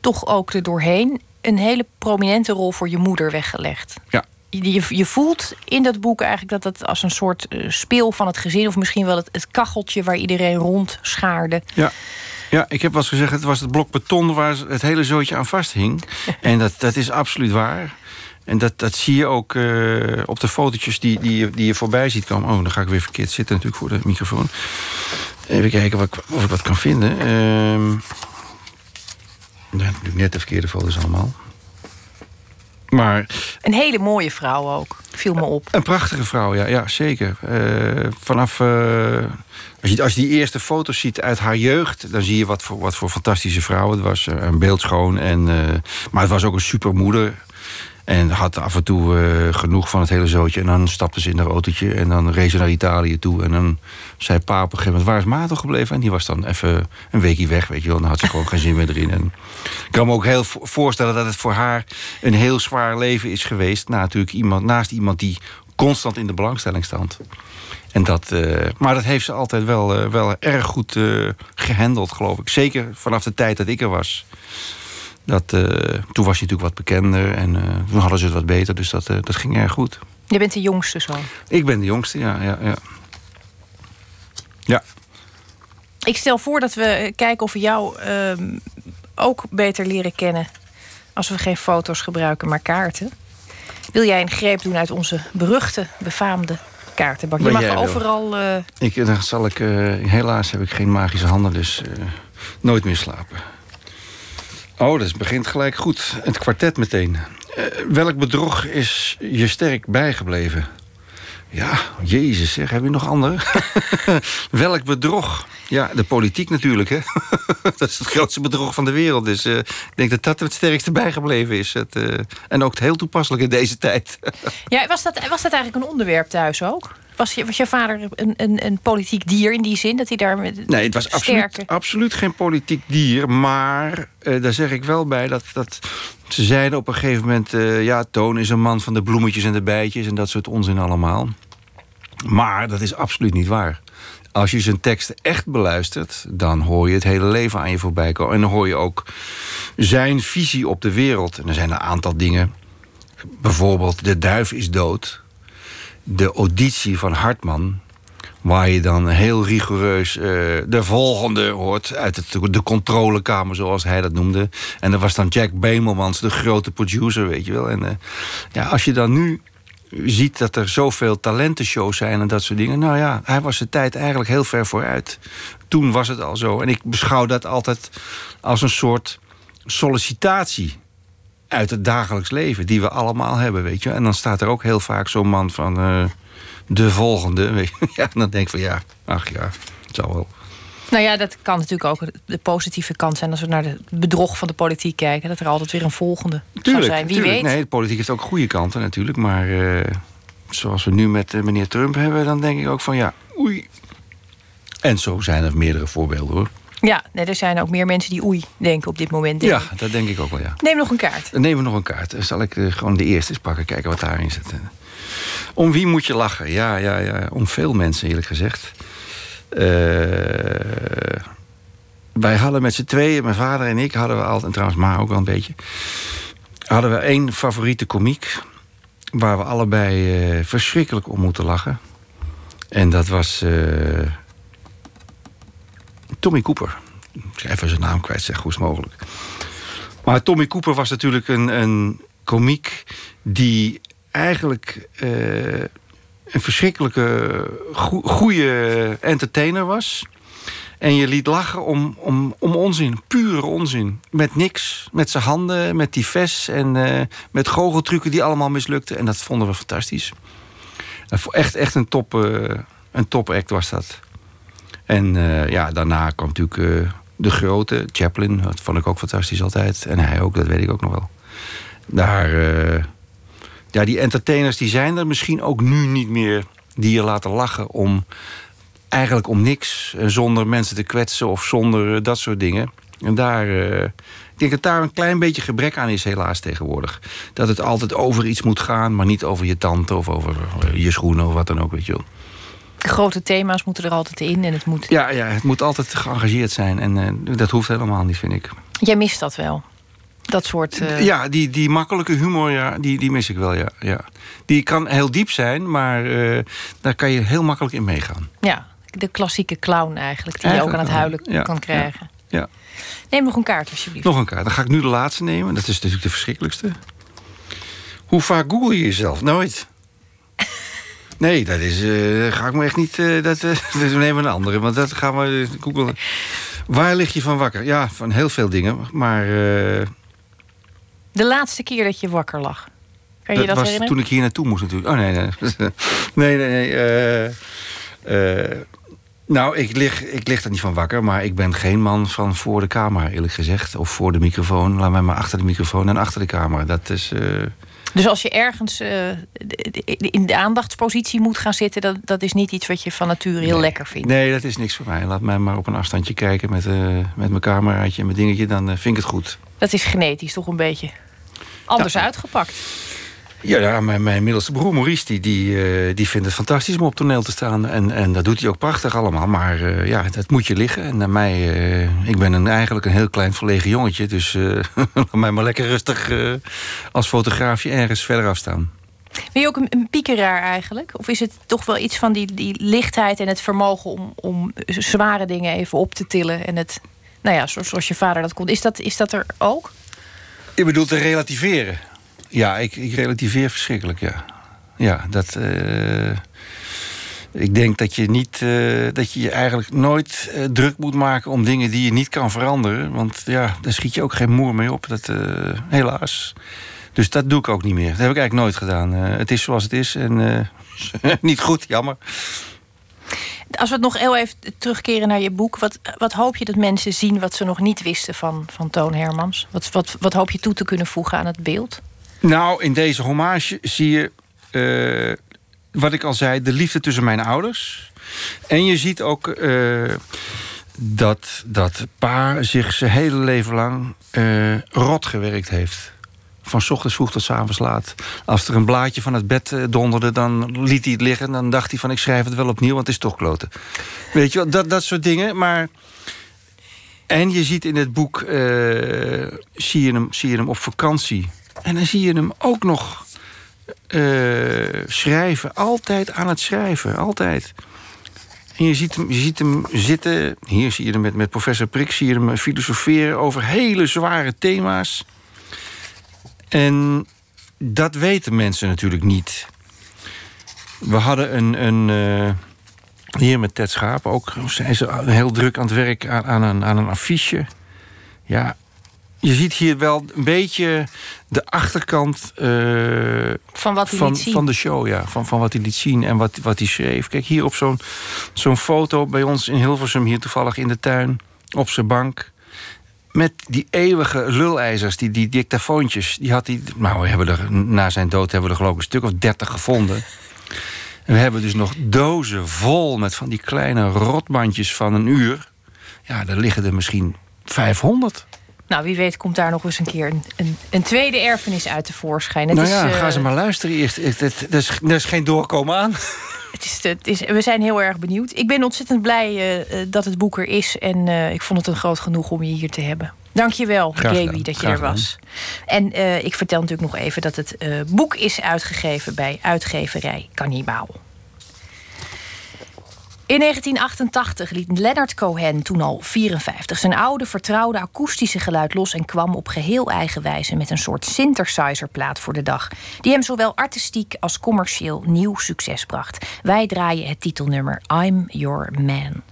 toch ook er doorheen... een hele prominente rol voor je moeder weggelegd. Ja. Je, je, voelt in dat boek eigenlijk dat het als een soort eh, speel van het gezin... of misschien wel het, het kacheltje waar iedereen rond schaarde... Ja. Ja, ik heb wel eens gezegd, het was het blok beton waar het hele zootje aan vasthing. en dat, dat is absoluut waar. En dat, dat zie je ook eh, op de fotootjes die, die, je, die je voorbij ziet komen. Oh, dan ga ik weer verkeerd zitten natuurlijk voor de microfoon. Even kijken wat, of ik wat kan vinden. Nee, natuurlijk net de verkeerde foto's allemaal. Maar Een hele mooie vrouw ook, viel me op. een prachtige vrouw, ja, ja zeker. Eh, vanaf. eh, als, je, als je die eerste foto's ziet uit haar jeugd, dan zie je wat voor, wat voor fantastische vrouw het was. Eh, Een beeldschoon. En, maar het was ook een supermoeder. En had af en toe eh, genoeg van het hele zootje. En dan stapte ze in haar autootje en dan reed ze naar Italië toe. En dan zei pa op een gegeven moment, waar is Maarten gebleven? En die was dan even een weekje weg, weet je wel. Dan had ze gewoon geen zin meer erin. Ik kan me ook heel vo- voorstellen dat het voor haar een heel zwaar leven is geweest. Na, natuurlijk iemand, naast iemand die constant in de belangstelling stond. En dat, eh, maar dat heeft ze altijd wel, eh, wel erg goed eh, gehandeld, geloof ik. Zeker vanaf de tijd dat ik er was. Dat, eh, toen was hij natuurlijk wat bekender en eh, toen hadden ze het wat beter. Dus dat, eh, dat ging erg goed. Je bent de jongste zo. Ik ben de jongste, ja. ja, ja. ja. Ik stel voor dat we kijken of we jou ehm, ook beter leren kennen. Als we geen foto's gebruiken, maar kaarten. Wil jij een greep doen uit onze beruchte, befaamde kaartenbak? Je mag overal. Ik, dan zal ik, helaas heb ik geen magische handen, dus nooit meer slapen. Oh, dat begint gelijk goed. Het kwartet meteen. Eh, welk bedrog is je sterk bijgebleven? Ja, jezus zeg, heb je nog andere? welk bedrog? Ja, de politiek natuurlijk, hè? dat is het grootste bedrog van de wereld. Dus eh, ik denk dat dat het sterkste bijgebleven is. Het, eh, en ook heel toepasselijk in deze tijd. Ja, was dat, was dat eigenlijk een onderwerp thuis ook? Was je, was je vader een, een, een politiek dier in die zin? Dat hij daar met Nee, het was absoluut, absoluut geen politiek dier. Maar eh, daar zeg ik wel bij dat, dat ze zeiden op een gegeven moment... eh, ja, Toon is een man van de bloemetjes en de bijtjes... en dat soort onzin allemaal. Maar dat is absoluut niet waar. Als je zijn teksten echt beluistert... dan hoor je het hele leven aan je voorbij komen. En dan hoor je ook zijn visie op de wereld. En er zijn een aantal dingen. Bijvoorbeeld, de duif is dood. De auditie van Hartman... Waar je dan heel rigoureus eh, de volgende hoort uit het, de controlekamer, zoals hij dat noemde. En dat was dan Jack Bemelmans, de grote producer, weet je wel. En eh, ja, als je dan nu ziet dat er zoveel talentenshows zijn en dat soort dingen. Nou ja, hij was de tijd eigenlijk heel ver vooruit. Toen was het al zo. En ik beschouw dat altijd als een soort sollicitatie uit het dagelijks leven, die we allemaal hebben, weet je. En dan staat er ook heel vaak zo'n man van eh, de volgende. Weet je. Ja, dan denk ik van ja, ach ja, het zal wel. Nou ja, dat kan natuurlijk ook de positieve kant zijn... als we naar het bedrog van de politiek kijken. Dat er altijd weer een volgende zou zijn. Wie tuurlijk. weet. Nee, de politiek heeft ook goede kanten natuurlijk. Maar eh, zoals we nu met eh, meneer Trump hebben, dan denk ik ook van ja, oei. En zo zijn er meerdere voorbeelden hoor. Ja, nee, er zijn ook meer mensen die oei denken op dit moment. denk Ja, ik. dat denk ik ook wel, ja. Neem nog een kaart. Nemen we nog een kaart. Dan zal ik eh, gewoon de eerste eens pakken, kijken wat daarin zit. Om wie moet je lachen? Ja, ja, ja. Om veel mensen, eerlijk gezegd. Eh, wij hadden met z'n tweeën, mijn vader en ik, hadden we altijd, en trouwens Ma ook wel een beetje, hadden we één favoriete komiek. Waar we allebei eh, verschrikkelijk om moeten lachen. En dat was eh, Tommy Cooper. Ik schrijf even zijn naam kwijt, zeg, goed mogelijk. Maar Tommy Cooper was natuurlijk een, een komiek die eigenlijk eh, een verschrikkelijke goe- goede entertainer was. En je liet lachen om, om, om onzin, pure onzin. Met niks, met zijn handen, met die ves en eh, met goocheltrucken die allemaal mislukten. En dat vonden we fantastisch. Echt, echt een top, eh, een top act was dat. En eh, ja, daarna kwam natuurlijk eh, de grote, Chaplin. Dat vond ik ook fantastisch altijd. En hij ook, dat weet ik ook nog wel. Daar, eh, ja, die entertainers die zijn er misschien ook nu niet meer... die je laten lachen om eigenlijk om niks. Zonder mensen te kwetsen of zonder dat soort dingen. En daar, eh, ik denk dat daar een klein beetje gebrek aan is helaas tegenwoordig. Dat het altijd over iets moet gaan, maar niet over je tante of over je schoenen of wat dan ook, weet je wel. De grote thema's moeten er altijd in. En het moet... Ja, ja, het moet altijd geëngageerd zijn. En eh, dat hoeft helemaal niet, vind ik. Jij mist dat wel. Dat soort... eh, Ja, die, die makkelijke humor, ja, die, die mis ik wel, ja, ja. Die kan heel diep zijn, maar eh, daar kan je heel makkelijk in meegaan. ja, de klassieke clown eigenlijk. Die je ook aan het huilen ja, kan krijgen. Ja. Neem nog een kaart alsjeblieft. Nog een kaart. Dan ga ik nu de laatste nemen. Dat is natuurlijk de verschrikkelijkste. Hoe vaak google je jezelf? Nooit. Nee, dat is. eh, ga ik me echt niet. eh, dat, dus we nemen een andere, want dat gaan we googlen. Waar lig je van wakker? Ja, van heel veel dingen. Maar De laatste keer dat je wakker lag. Kan je dat, dat, was herinneren? toen ik hier naartoe moest natuurlijk. Oh nee, nee. nee, nee, nee. Nou, ik lig, ik lig er niet van wakker, maar ik ben geen man van voor de camera, eerlijk gezegd. Of voor de microfoon. Laat mij maar achter de microfoon en achter de camera. Dat is. Dus als je ergens eh, in de aandachtspositie moet gaan zitten, dat, dat is niet iets wat je van nature heel lekker vindt. Nee, dat is niks voor mij. Laat mij maar op een afstandje kijken met, eh, met mijn cameraatje en mijn dingetje, dan eh, vind ik het goed. Dat is genetisch toch een beetje anders uitgepakt. Ja, ja mijn, mijn middelste broer Maurice, die, die, eh, die vindt het fantastisch om op toneel te staan. En, en dat doet hij ook prachtig allemaal. Maar eh, ja, dat moet je liggen. En naar mij, eh, ik ben een, eigenlijk een heel klein verlegen jongetje. Dus eh, laat mij maar lekker rustig eh, als fotograafje ergens verder afstaan. Ben je ook een, een piekeraar eigenlijk? Of is het toch wel iets van die, die lichtheid en het vermogen om, om zware dingen even op te tillen? En het, nou ja, zoals, zoals je vader dat kon. Is dat, is dat er ook? Je bedoelt te relativeren? Ja, ik, ik relativeer verschrikkelijk, ja. Ja, dat... eh, ik denk dat je, niet, eh, dat je je eigenlijk nooit eh, druk moet maken om dingen die je niet kan veranderen. Want ja, daar schiet je ook geen moer mee op. Dat, helaas. Dus dat doe ik ook niet meer. Dat heb ik eigenlijk nooit gedaan. Het is zoals het is en niet goed, jammer. Als we nog heel even terugkeren naar je boek. Wat, wat hoop je dat mensen zien wat ze nog niet wisten van, van Toon Hermans? Wat, wat, wat hoop je toe te kunnen voegen aan het beeld? Nou, in deze hommage zie je, eh, wat ik al zei, de liefde tussen mijn ouders. En je ziet ook eh, dat, dat pa zich zijn hele leven lang eh, rot gewerkt heeft. Van 's ochtends vroeg tot 's avonds laat. Als er een blaadje van het bed donderde, dan liet hij het liggen. Dan dacht hij van, ik schrijf het wel opnieuw, want het is toch kloten. Weet je wel, dat, dat soort dingen. Maar... En je ziet in het boek, eh, zie, je hem, zie je hem op vakantie. En dan zie je hem ook nog eh, schrijven. Altijd aan het schrijven, altijd. En je ziet hem, je ziet hem zitten. Hier zie je hem met, met professor Prik, zie je hem filosoferen over hele zware thema's. En dat weten mensen natuurlijk niet. We hadden een. een eh, hier met Ted Schaap ook zijn ze heel druk aan het werk aan, aan, een, aan een affiche. Ja, je ziet hier wel een beetje de achterkant eh, Van wat hij van, liet zien. van de show, ja. Van, van wat hij liet zien en wat, wat hij schreef. Kijk, hier op zo'n zo'n foto bij ons in Hilversum, hier toevallig in de tuin, op zijn bank. Met die eeuwige lulijzers, die, die dictafoontjes. Die had hij. Nou, we hebben er, na zijn dood hebben we er geloof ik een stuk of dertig gevonden. En we hebben dus nog dozen vol met van die kleine rotbandjes van een uur. Ja, daar liggen er misschien 500. Nou, wie weet komt daar nog eens een keer een, een, een tweede erfenis uit tevoorschijn. Het nou is, ja, eh, ga ze maar luisteren eerst. Er, is, is geen doorkomen aan. Het is, het is, we zijn heel erg benieuwd. Ik ben ontzettend blij eh, eh, dat het boek er is. En ik vond het een groot genoeg om je hier te hebben. Dank je wel, Graag Gaby, dat je er was. En ik vertel natuurlijk nog even dat het boek is uitgegeven bij uitgeverij Kannibaal. In 1988 liet Leonard Cohen, toen al 54, zijn oude vertrouwde akoestische geluid los en kwam op geheel eigen wijze met een soort synthesizer-plaat voor de dag, die hem zowel artistiek als commercieel nieuw succes bracht. Wij draaien het titelnummer I'm Your Man.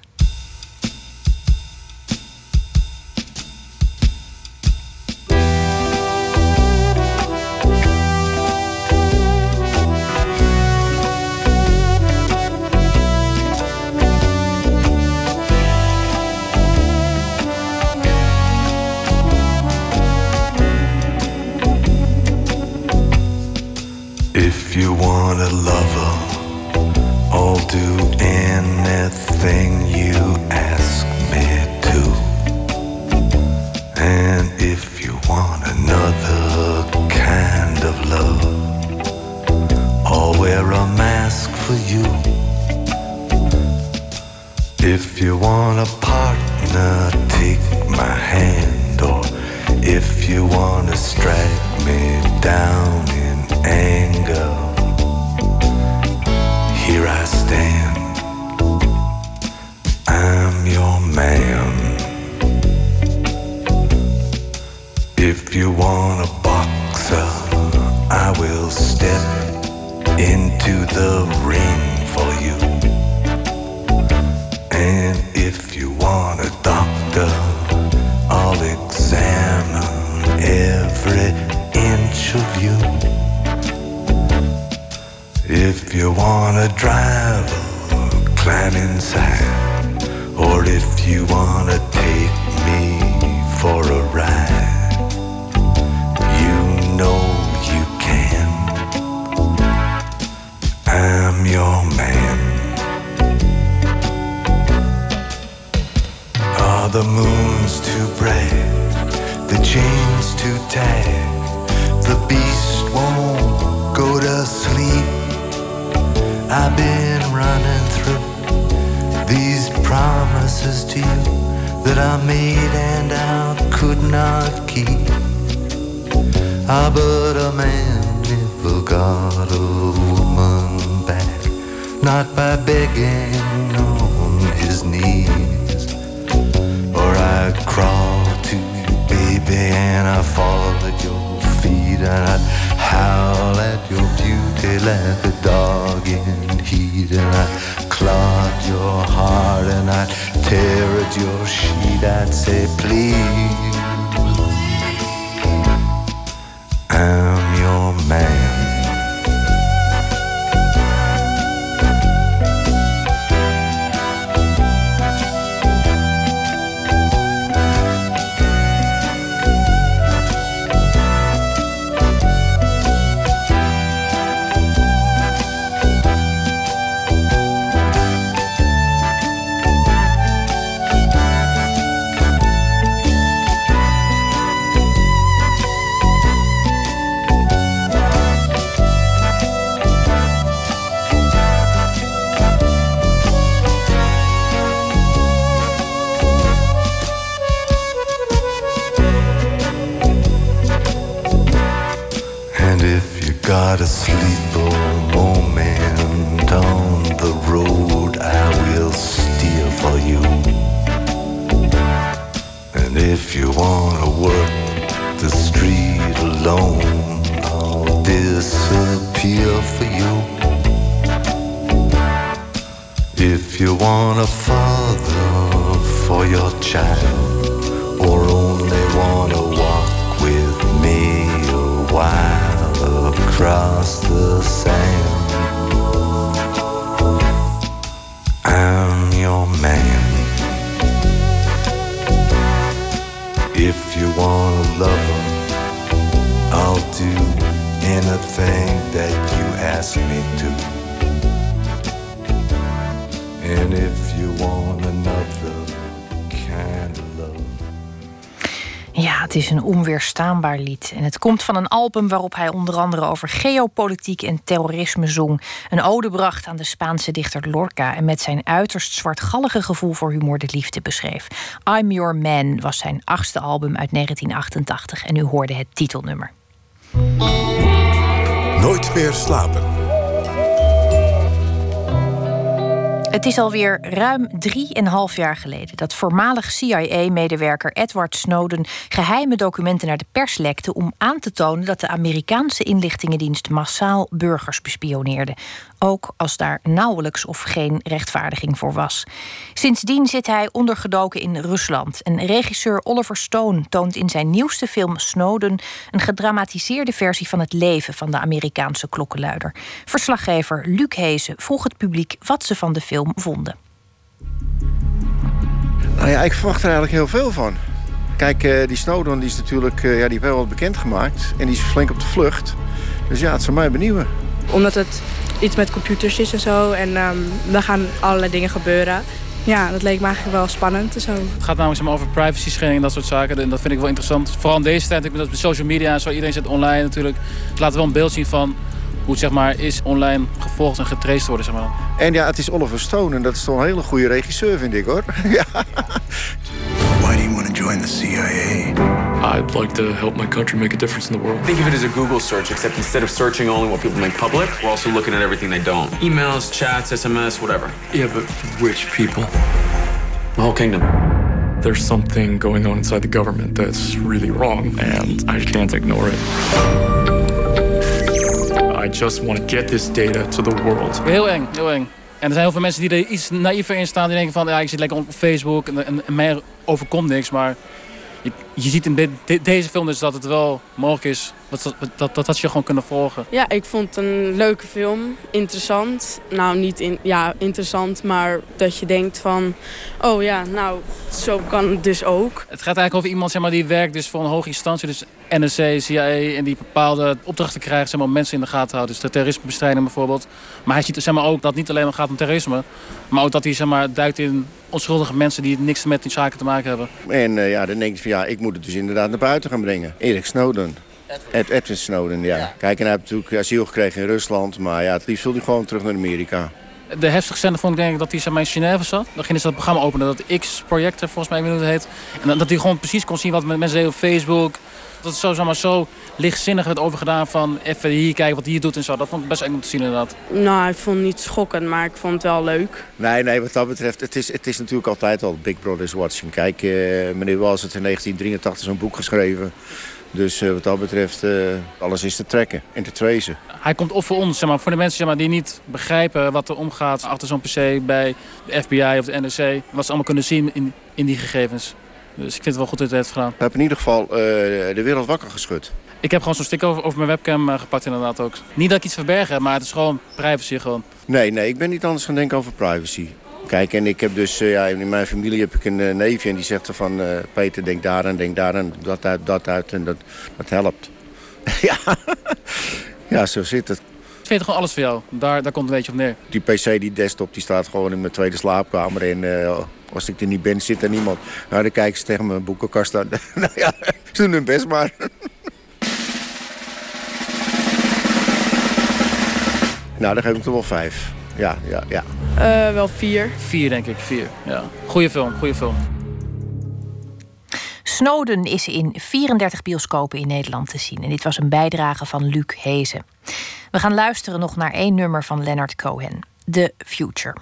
If you want a lover, I'll do anything you ask me to. And if you want another kind of love, I'll wear a mask for you. If you want a partner, take my hand. Or if you want to strike me down anger, here I stand. I'm your man. If you want a boxer, I will step into the ring for you. And if you want a doctor, I'll examine every inch of you. If you want to drive climb inside. Or if you wanna take me for a ride, you know you can. I'm your man. Are the moons promises to you that I made and I could not keep. Ah, but a man never got a woman back, not by begging on his knees. Or I'd crawl to you, baby, and I'd fall at your feet, and I'd howl at your beauty like a dog in heat, and I'd clawed your heart and I'd tear at your sheet. I'd say, please, lied. En het komt van een album waarop hij onder andere over geopolitiek en terrorisme zong. Een ode bracht aan de Spaanse dichter Lorca. En met zijn uiterst zwartgallige gevoel voor humor de liefde beschreef. I'm Your Man was zijn achtste album uit 1988. En u hoorde het titelnummer. Nooit meer slapen. Het is alweer ruim drieënhalf jaar geleden dat voormalig CIA-medewerker Edward Snowden geheime documenten naar de pers lekte om aan te tonen dat de Amerikaanse inlichtingendienst massaal burgers bespioneerde. Ook als daar nauwelijks of geen rechtvaardiging voor was. Sindsdien zit hij ondergedoken in Rusland. En regisseur Oliver Stone toont in zijn nieuwste film Snowden een gedramatiseerde versie van het leven van de Amerikaanse klokkenluider. Verslaggever Luc Hezen vroeg het publiek wat ze van de film vonden. Nou ja, ik verwacht er eigenlijk heel veel van. Kijk, eh, die Snowden die is natuurlijk eh, ja, die heeft wel wat bekendgemaakt. En die is flink op de vlucht. Dus ja, het zou mij benieuwen. Omdat het iets met computers is en zo. En ehm er gaan allerlei dingen gebeuren. Ja, dat leek me eigenlijk wel spannend en zo. Het gaat namelijk over privacy schending en dat soort zaken. En dat vind ik wel interessant. Vooral in deze tijd, ik ben dat met social media en zo. Iedereen zit online natuurlijk. Het laat wel een beeld zien van hoe het zeg maar, is online gevolgd en getraced worden. Zeg maar. En ja, het is Oliver Stone en dat is toch een hele goede regisseur, vind ik hoor. ja. Why do you want to join the CIA? I'd like to help my country make a difference in the world. Think of it as a Google search, except instead of searching only what people make public, we're also looking at everything they don't. Emails, chats, SMS, whatever. Yeah, but which people? The whole kingdom. There's something going on inside the government that's really wrong, and I can't ignore it. I just want to get this data to the world. Heel eng, heel eng. En er zijn heel veel mensen die er iets naïver in staan. Die denken van, ja, ik zit lekker op Facebook en, en, en mij overkomt niks. Maar je, ziet in de- de- deze film dus dat het wel mogelijk is dat dat, dat, ze je gewoon kunnen volgen. Ja, ik vond het een leuke film. Interessant. Nou, niet in, ja, interessant, maar dat je denkt van... Oh ja, nou, zo kan het dus ook. Het gaat eigenlijk over iemand zeg maar, die werkt dus voor een hoge instantie, dus NSC, CIA, en die bepaalde opdrachten krijgt zeg maar, om mensen in de gaten houden. Dus de terrorismebestrijding bijvoorbeeld. Maar hij ziet zeg maar, ook dat het niet alleen maar gaat om terrorisme, maar ook dat hij zeg maar, duikt in onschuldige mensen die niks met die zaken te maken hebben. En eh, ja, dan denk je van ja, ik moet het dus inderdaad naar buiten gaan brengen. Erik Snowden. Ed, Edwin Snowden, ja. Kijk, en hij heeft natuurlijk asiel gekregen in Rusland. Maar ja, het liefst wil hij gewoon terug naar Amerika. De heftigste scène vond ik denk ik dat hij maar, in Genève zat. Dan gingen ze dat programma openen, dat X-projector volgens mij het heet. En dat hij gewoon precies kon zien wat mensen deden op Facebook. Dat het zo, zeg maar, zo lichtzinnig werd overgedaan van even hier kijken wat hij hier doet en zo. Dat vond ik best eng om te zien inderdaad. Nou, ik vond het niet schokkend, maar ik vond het wel leuk. Nee, nee, wat dat betreft, het is, het is natuurlijk altijd al Big Brother's Watching. Kijk, eh, meneer Wals heeft in 1983 zo'n boek geschreven. Dus eh, wat dat betreft, eh, alles is te trekken en te tracen. Hij komt op voor ons, zeg maar, voor de mensen zeg maar, die niet begrijpen wat er omgaat achter zo'n PC bij de FBI of de NRC. Wat ze allemaal kunnen zien in, in die gegevens. Dus ik vind het wel goed dat hij het heeft gedaan. We hebben in ieder geval eh, de wereld wakker geschud. Ik heb gewoon zo'n sticker over, over mijn webcam gepakt inderdaad ook. Niet dat ik iets verberg heb, maar het is gewoon privacy gewoon. Nee, nee, ik ben niet anders gaan denken over privacy. Kijk, en ik heb dus, eh, ja, in mijn familie heb ik een eh, neefje en die zegt er van... eh, Peter, denk daar aan, denk daar aan, dat uit, dat uit en dat, dat helpt. ja. ja, zo zit het. Ik vind gewoon alles voor jou. Daar, daar komt het een beetje op neer. Die pc, die desktop, die staat gewoon in mijn tweede slaapkamer. En als ik er niet ben, zit er niemand. Nou, dan kijken ze tegen mijn boekenkast aan. nou ja, ze doen hun best maar. nou, dan geef ik toch wel vijf. Ja, ja, ja. Eh, wel vier. Vier denk ik, vier. Ja. Goeie film, goede film. Snowden is in 34 bioscopen in Nederland te zien. En dit was een bijdrage van Luc Hezen. We gaan luisteren nog naar één nummer van Leonard Cohen. The Future.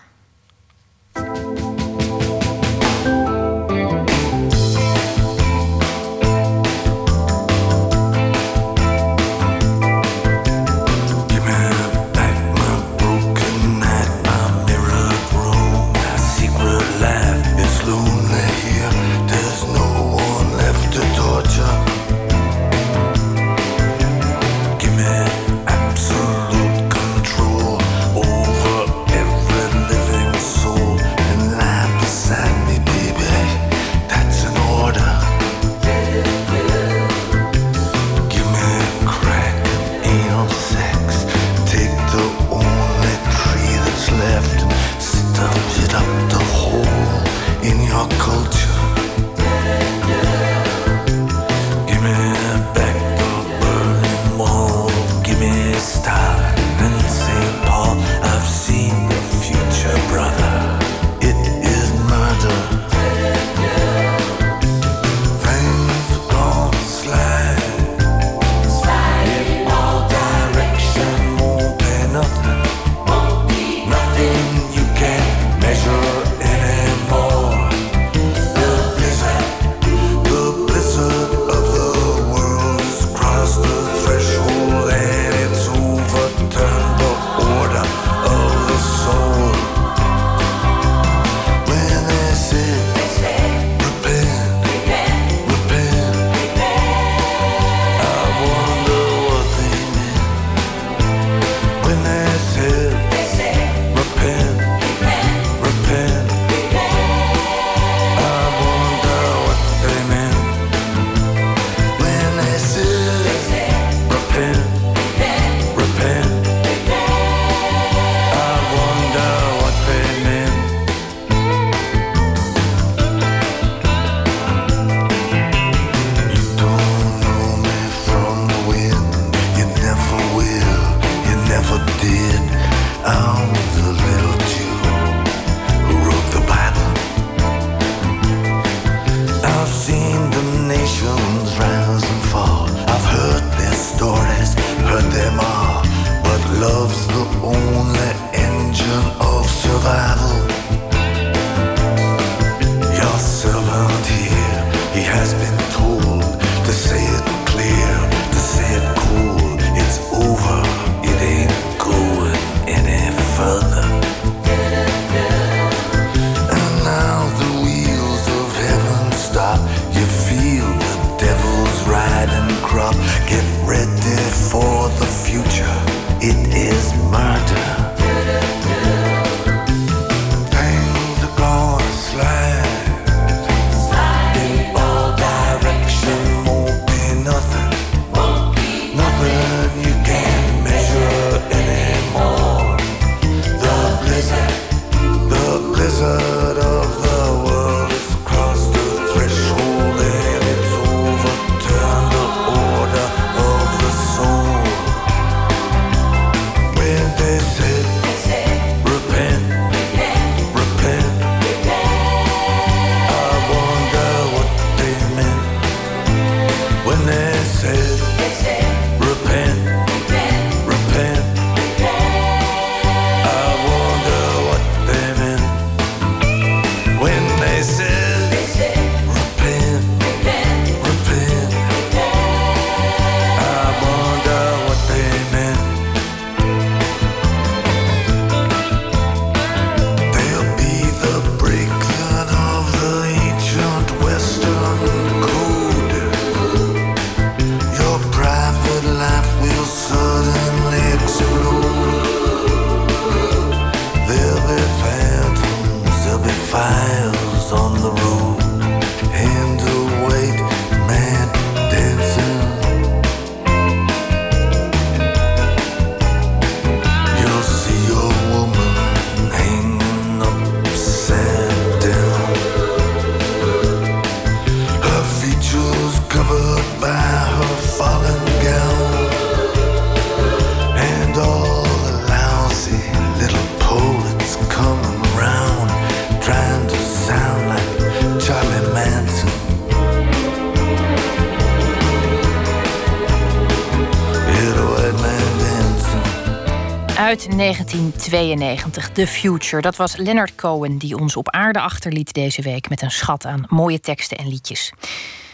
Uit 1992, The Future. Dat was Leonard Cohen die ons op aarde achterliet deze week... met een schat aan mooie teksten en liedjes.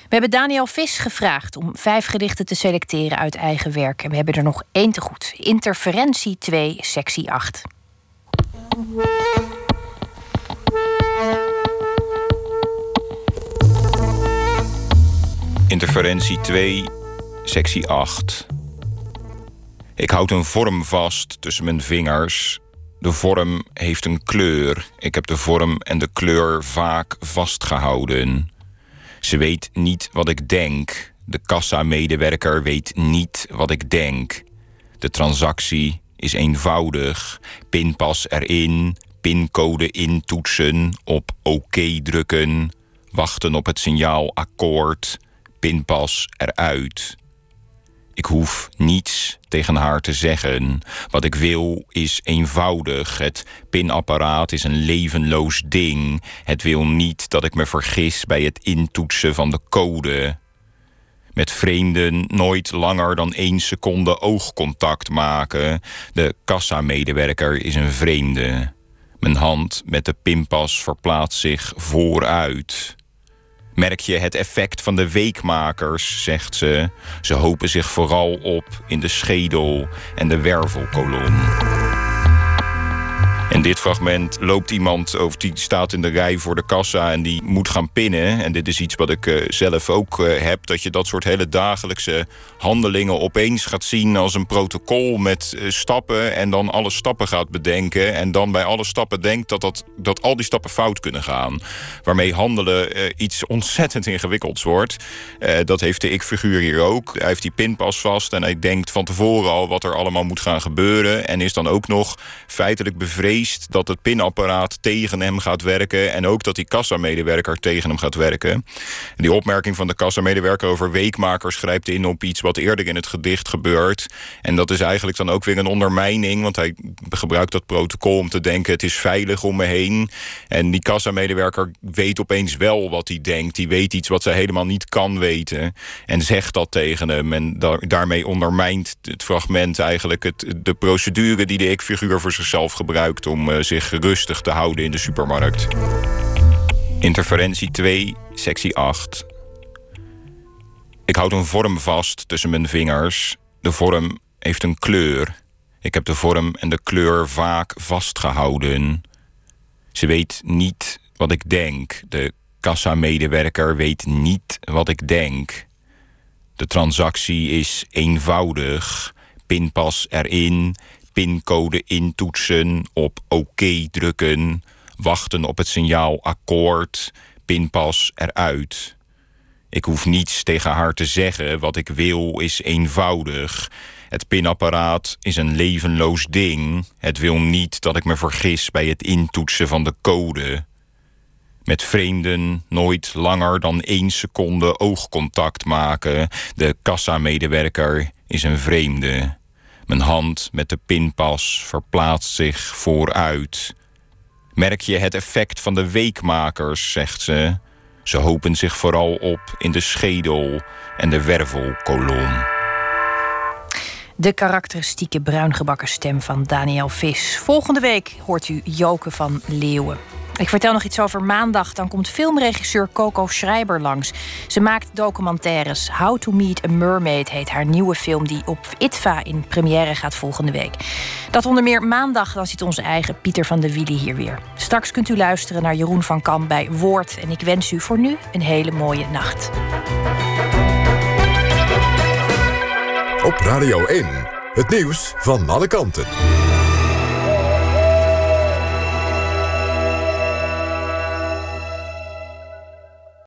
We hebben Daniel Vis gevraagd om vijf gedichten te selecteren uit eigen werk. En we hebben er nog één te goed. Interferentie 2, sectie 8. Interferentie 2, sectie 8. Ik houd een vorm vast tussen mijn vingers. De vorm heeft een kleur. Ik heb de vorm en de kleur vaak vastgehouden. Ze weet niet wat ik denk. De kassa-medewerker weet niet wat ik denk. De transactie is eenvoudig. Pinpas erin, pincode intoetsen, op oké drukken, wachten op het signaal akkoord, pinpas eruit. Ik hoef niets tegen haar te zeggen. Wat ik wil is eenvoudig. Het pinapparaat is een levenloos ding. Het wil niet dat ik me vergis bij het intoetsen van de code. Met vreemden nooit langer dan één seconde oogcontact maken. De kassamedewerker is een vreemde. Mijn hand met de pinpas verplaatst zich vooruit. Merk je het effect van de weekmakers, zegt ze. Ze hopen zich vooral op in de schedel en de wervelkolom. In dit fragment loopt iemand, of die staat in de rij voor de kassa en die moet gaan pinnen. En dit is iets wat ik eh, zelf ook eh, heb: dat je dat soort hele dagelijkse handelingen opeens gaat zien als een protocol met eh, stappen. En dan alle stappen gaat bedenken. En dan bij alle stappen denkt dat, dat, dat al die stappen fout kunnen gaan. Waarmee handelen iets ontzettend ingewikkelds wordt. Dat heeft de ik-figuur hier ook. Hij heeft die pinpas vast en hij denkt van tevoren al wat er allemaal moet gaan gebeuren. En is dan ook nog feitelijk bevreesd dat het pinapparaat tegen hem gaat werken. En ook dat die kassamedewerker tegen hem gaat werken. En die opmerking van de kassamedewerker over weekmakers grijpt in op iets wat eerder in het gedicht gebeurt. En dat is eigenlijk dan ook weer een ondermijning. Want hij gebruikt dat protocol om te denken: het is veilig om me heen. En die kassamedewerker weet opeens wel wat hij denkt. Die weet iets wat zij helemaal niet kan weten. En zegt dat tegen hem. En da- daarmee ondermijnt het fragment eigenlijk het, de procedure die de ik-figuur voor zichzelf gebruikt om eh, zich rustig te houden in de supermarkt. Interferentie 2, sectie 8. Ik houd een vorm vast tussen mijn vingers. De vorm heeft een kleur. Ik heb de vorm en de kleur vaak vastgehouden. Ze weet niet wat ik denk. De kassamedewerker weet niet wat ik denk. De transactie is eenvoudig. Pinpas erin, pincode intoetsen, op oké drukken, wachten op het signaal akkoord, pinpas eruit. Ik hoef niets tegen haar te zeggen. Wat ik wil is eenvoudig. Het pinapparaat is een levenloos ding. Het wil niet dat ik me vergis bij het intoetsen van de code. Met vreemden nooit langer dan één seconde oogcontact maken. De kassamedewerker is een vreemde. Mijn hand met de pinpas verplaatst zich vooruit. Merk je het effect van de weekmakers, zegt ze. Ze hopen zich vooral op in de schedel en de wervelkolom. De karakteristieke bruingebakken stem van Daniel Vis. Volgende week hoort u Joke van Leeuwen. Ik vertel nog iets over maandag. Dan komt filmregisseur Coco Schreiber langs. Ze maakt documentaires. How to Meet a Mermaid heet haar nieuwe film... die op ITVA in première gaat volgende week. Dat onder meer maandag, dan zit onze eigen Pieter van de Wielen hier weer. Straks kunt u luisteren naar Jeroen van Kam bij Woord. En ik wens u voor nu een hele mooie nacht. Op Radio 1, het nieuws van alle kanten.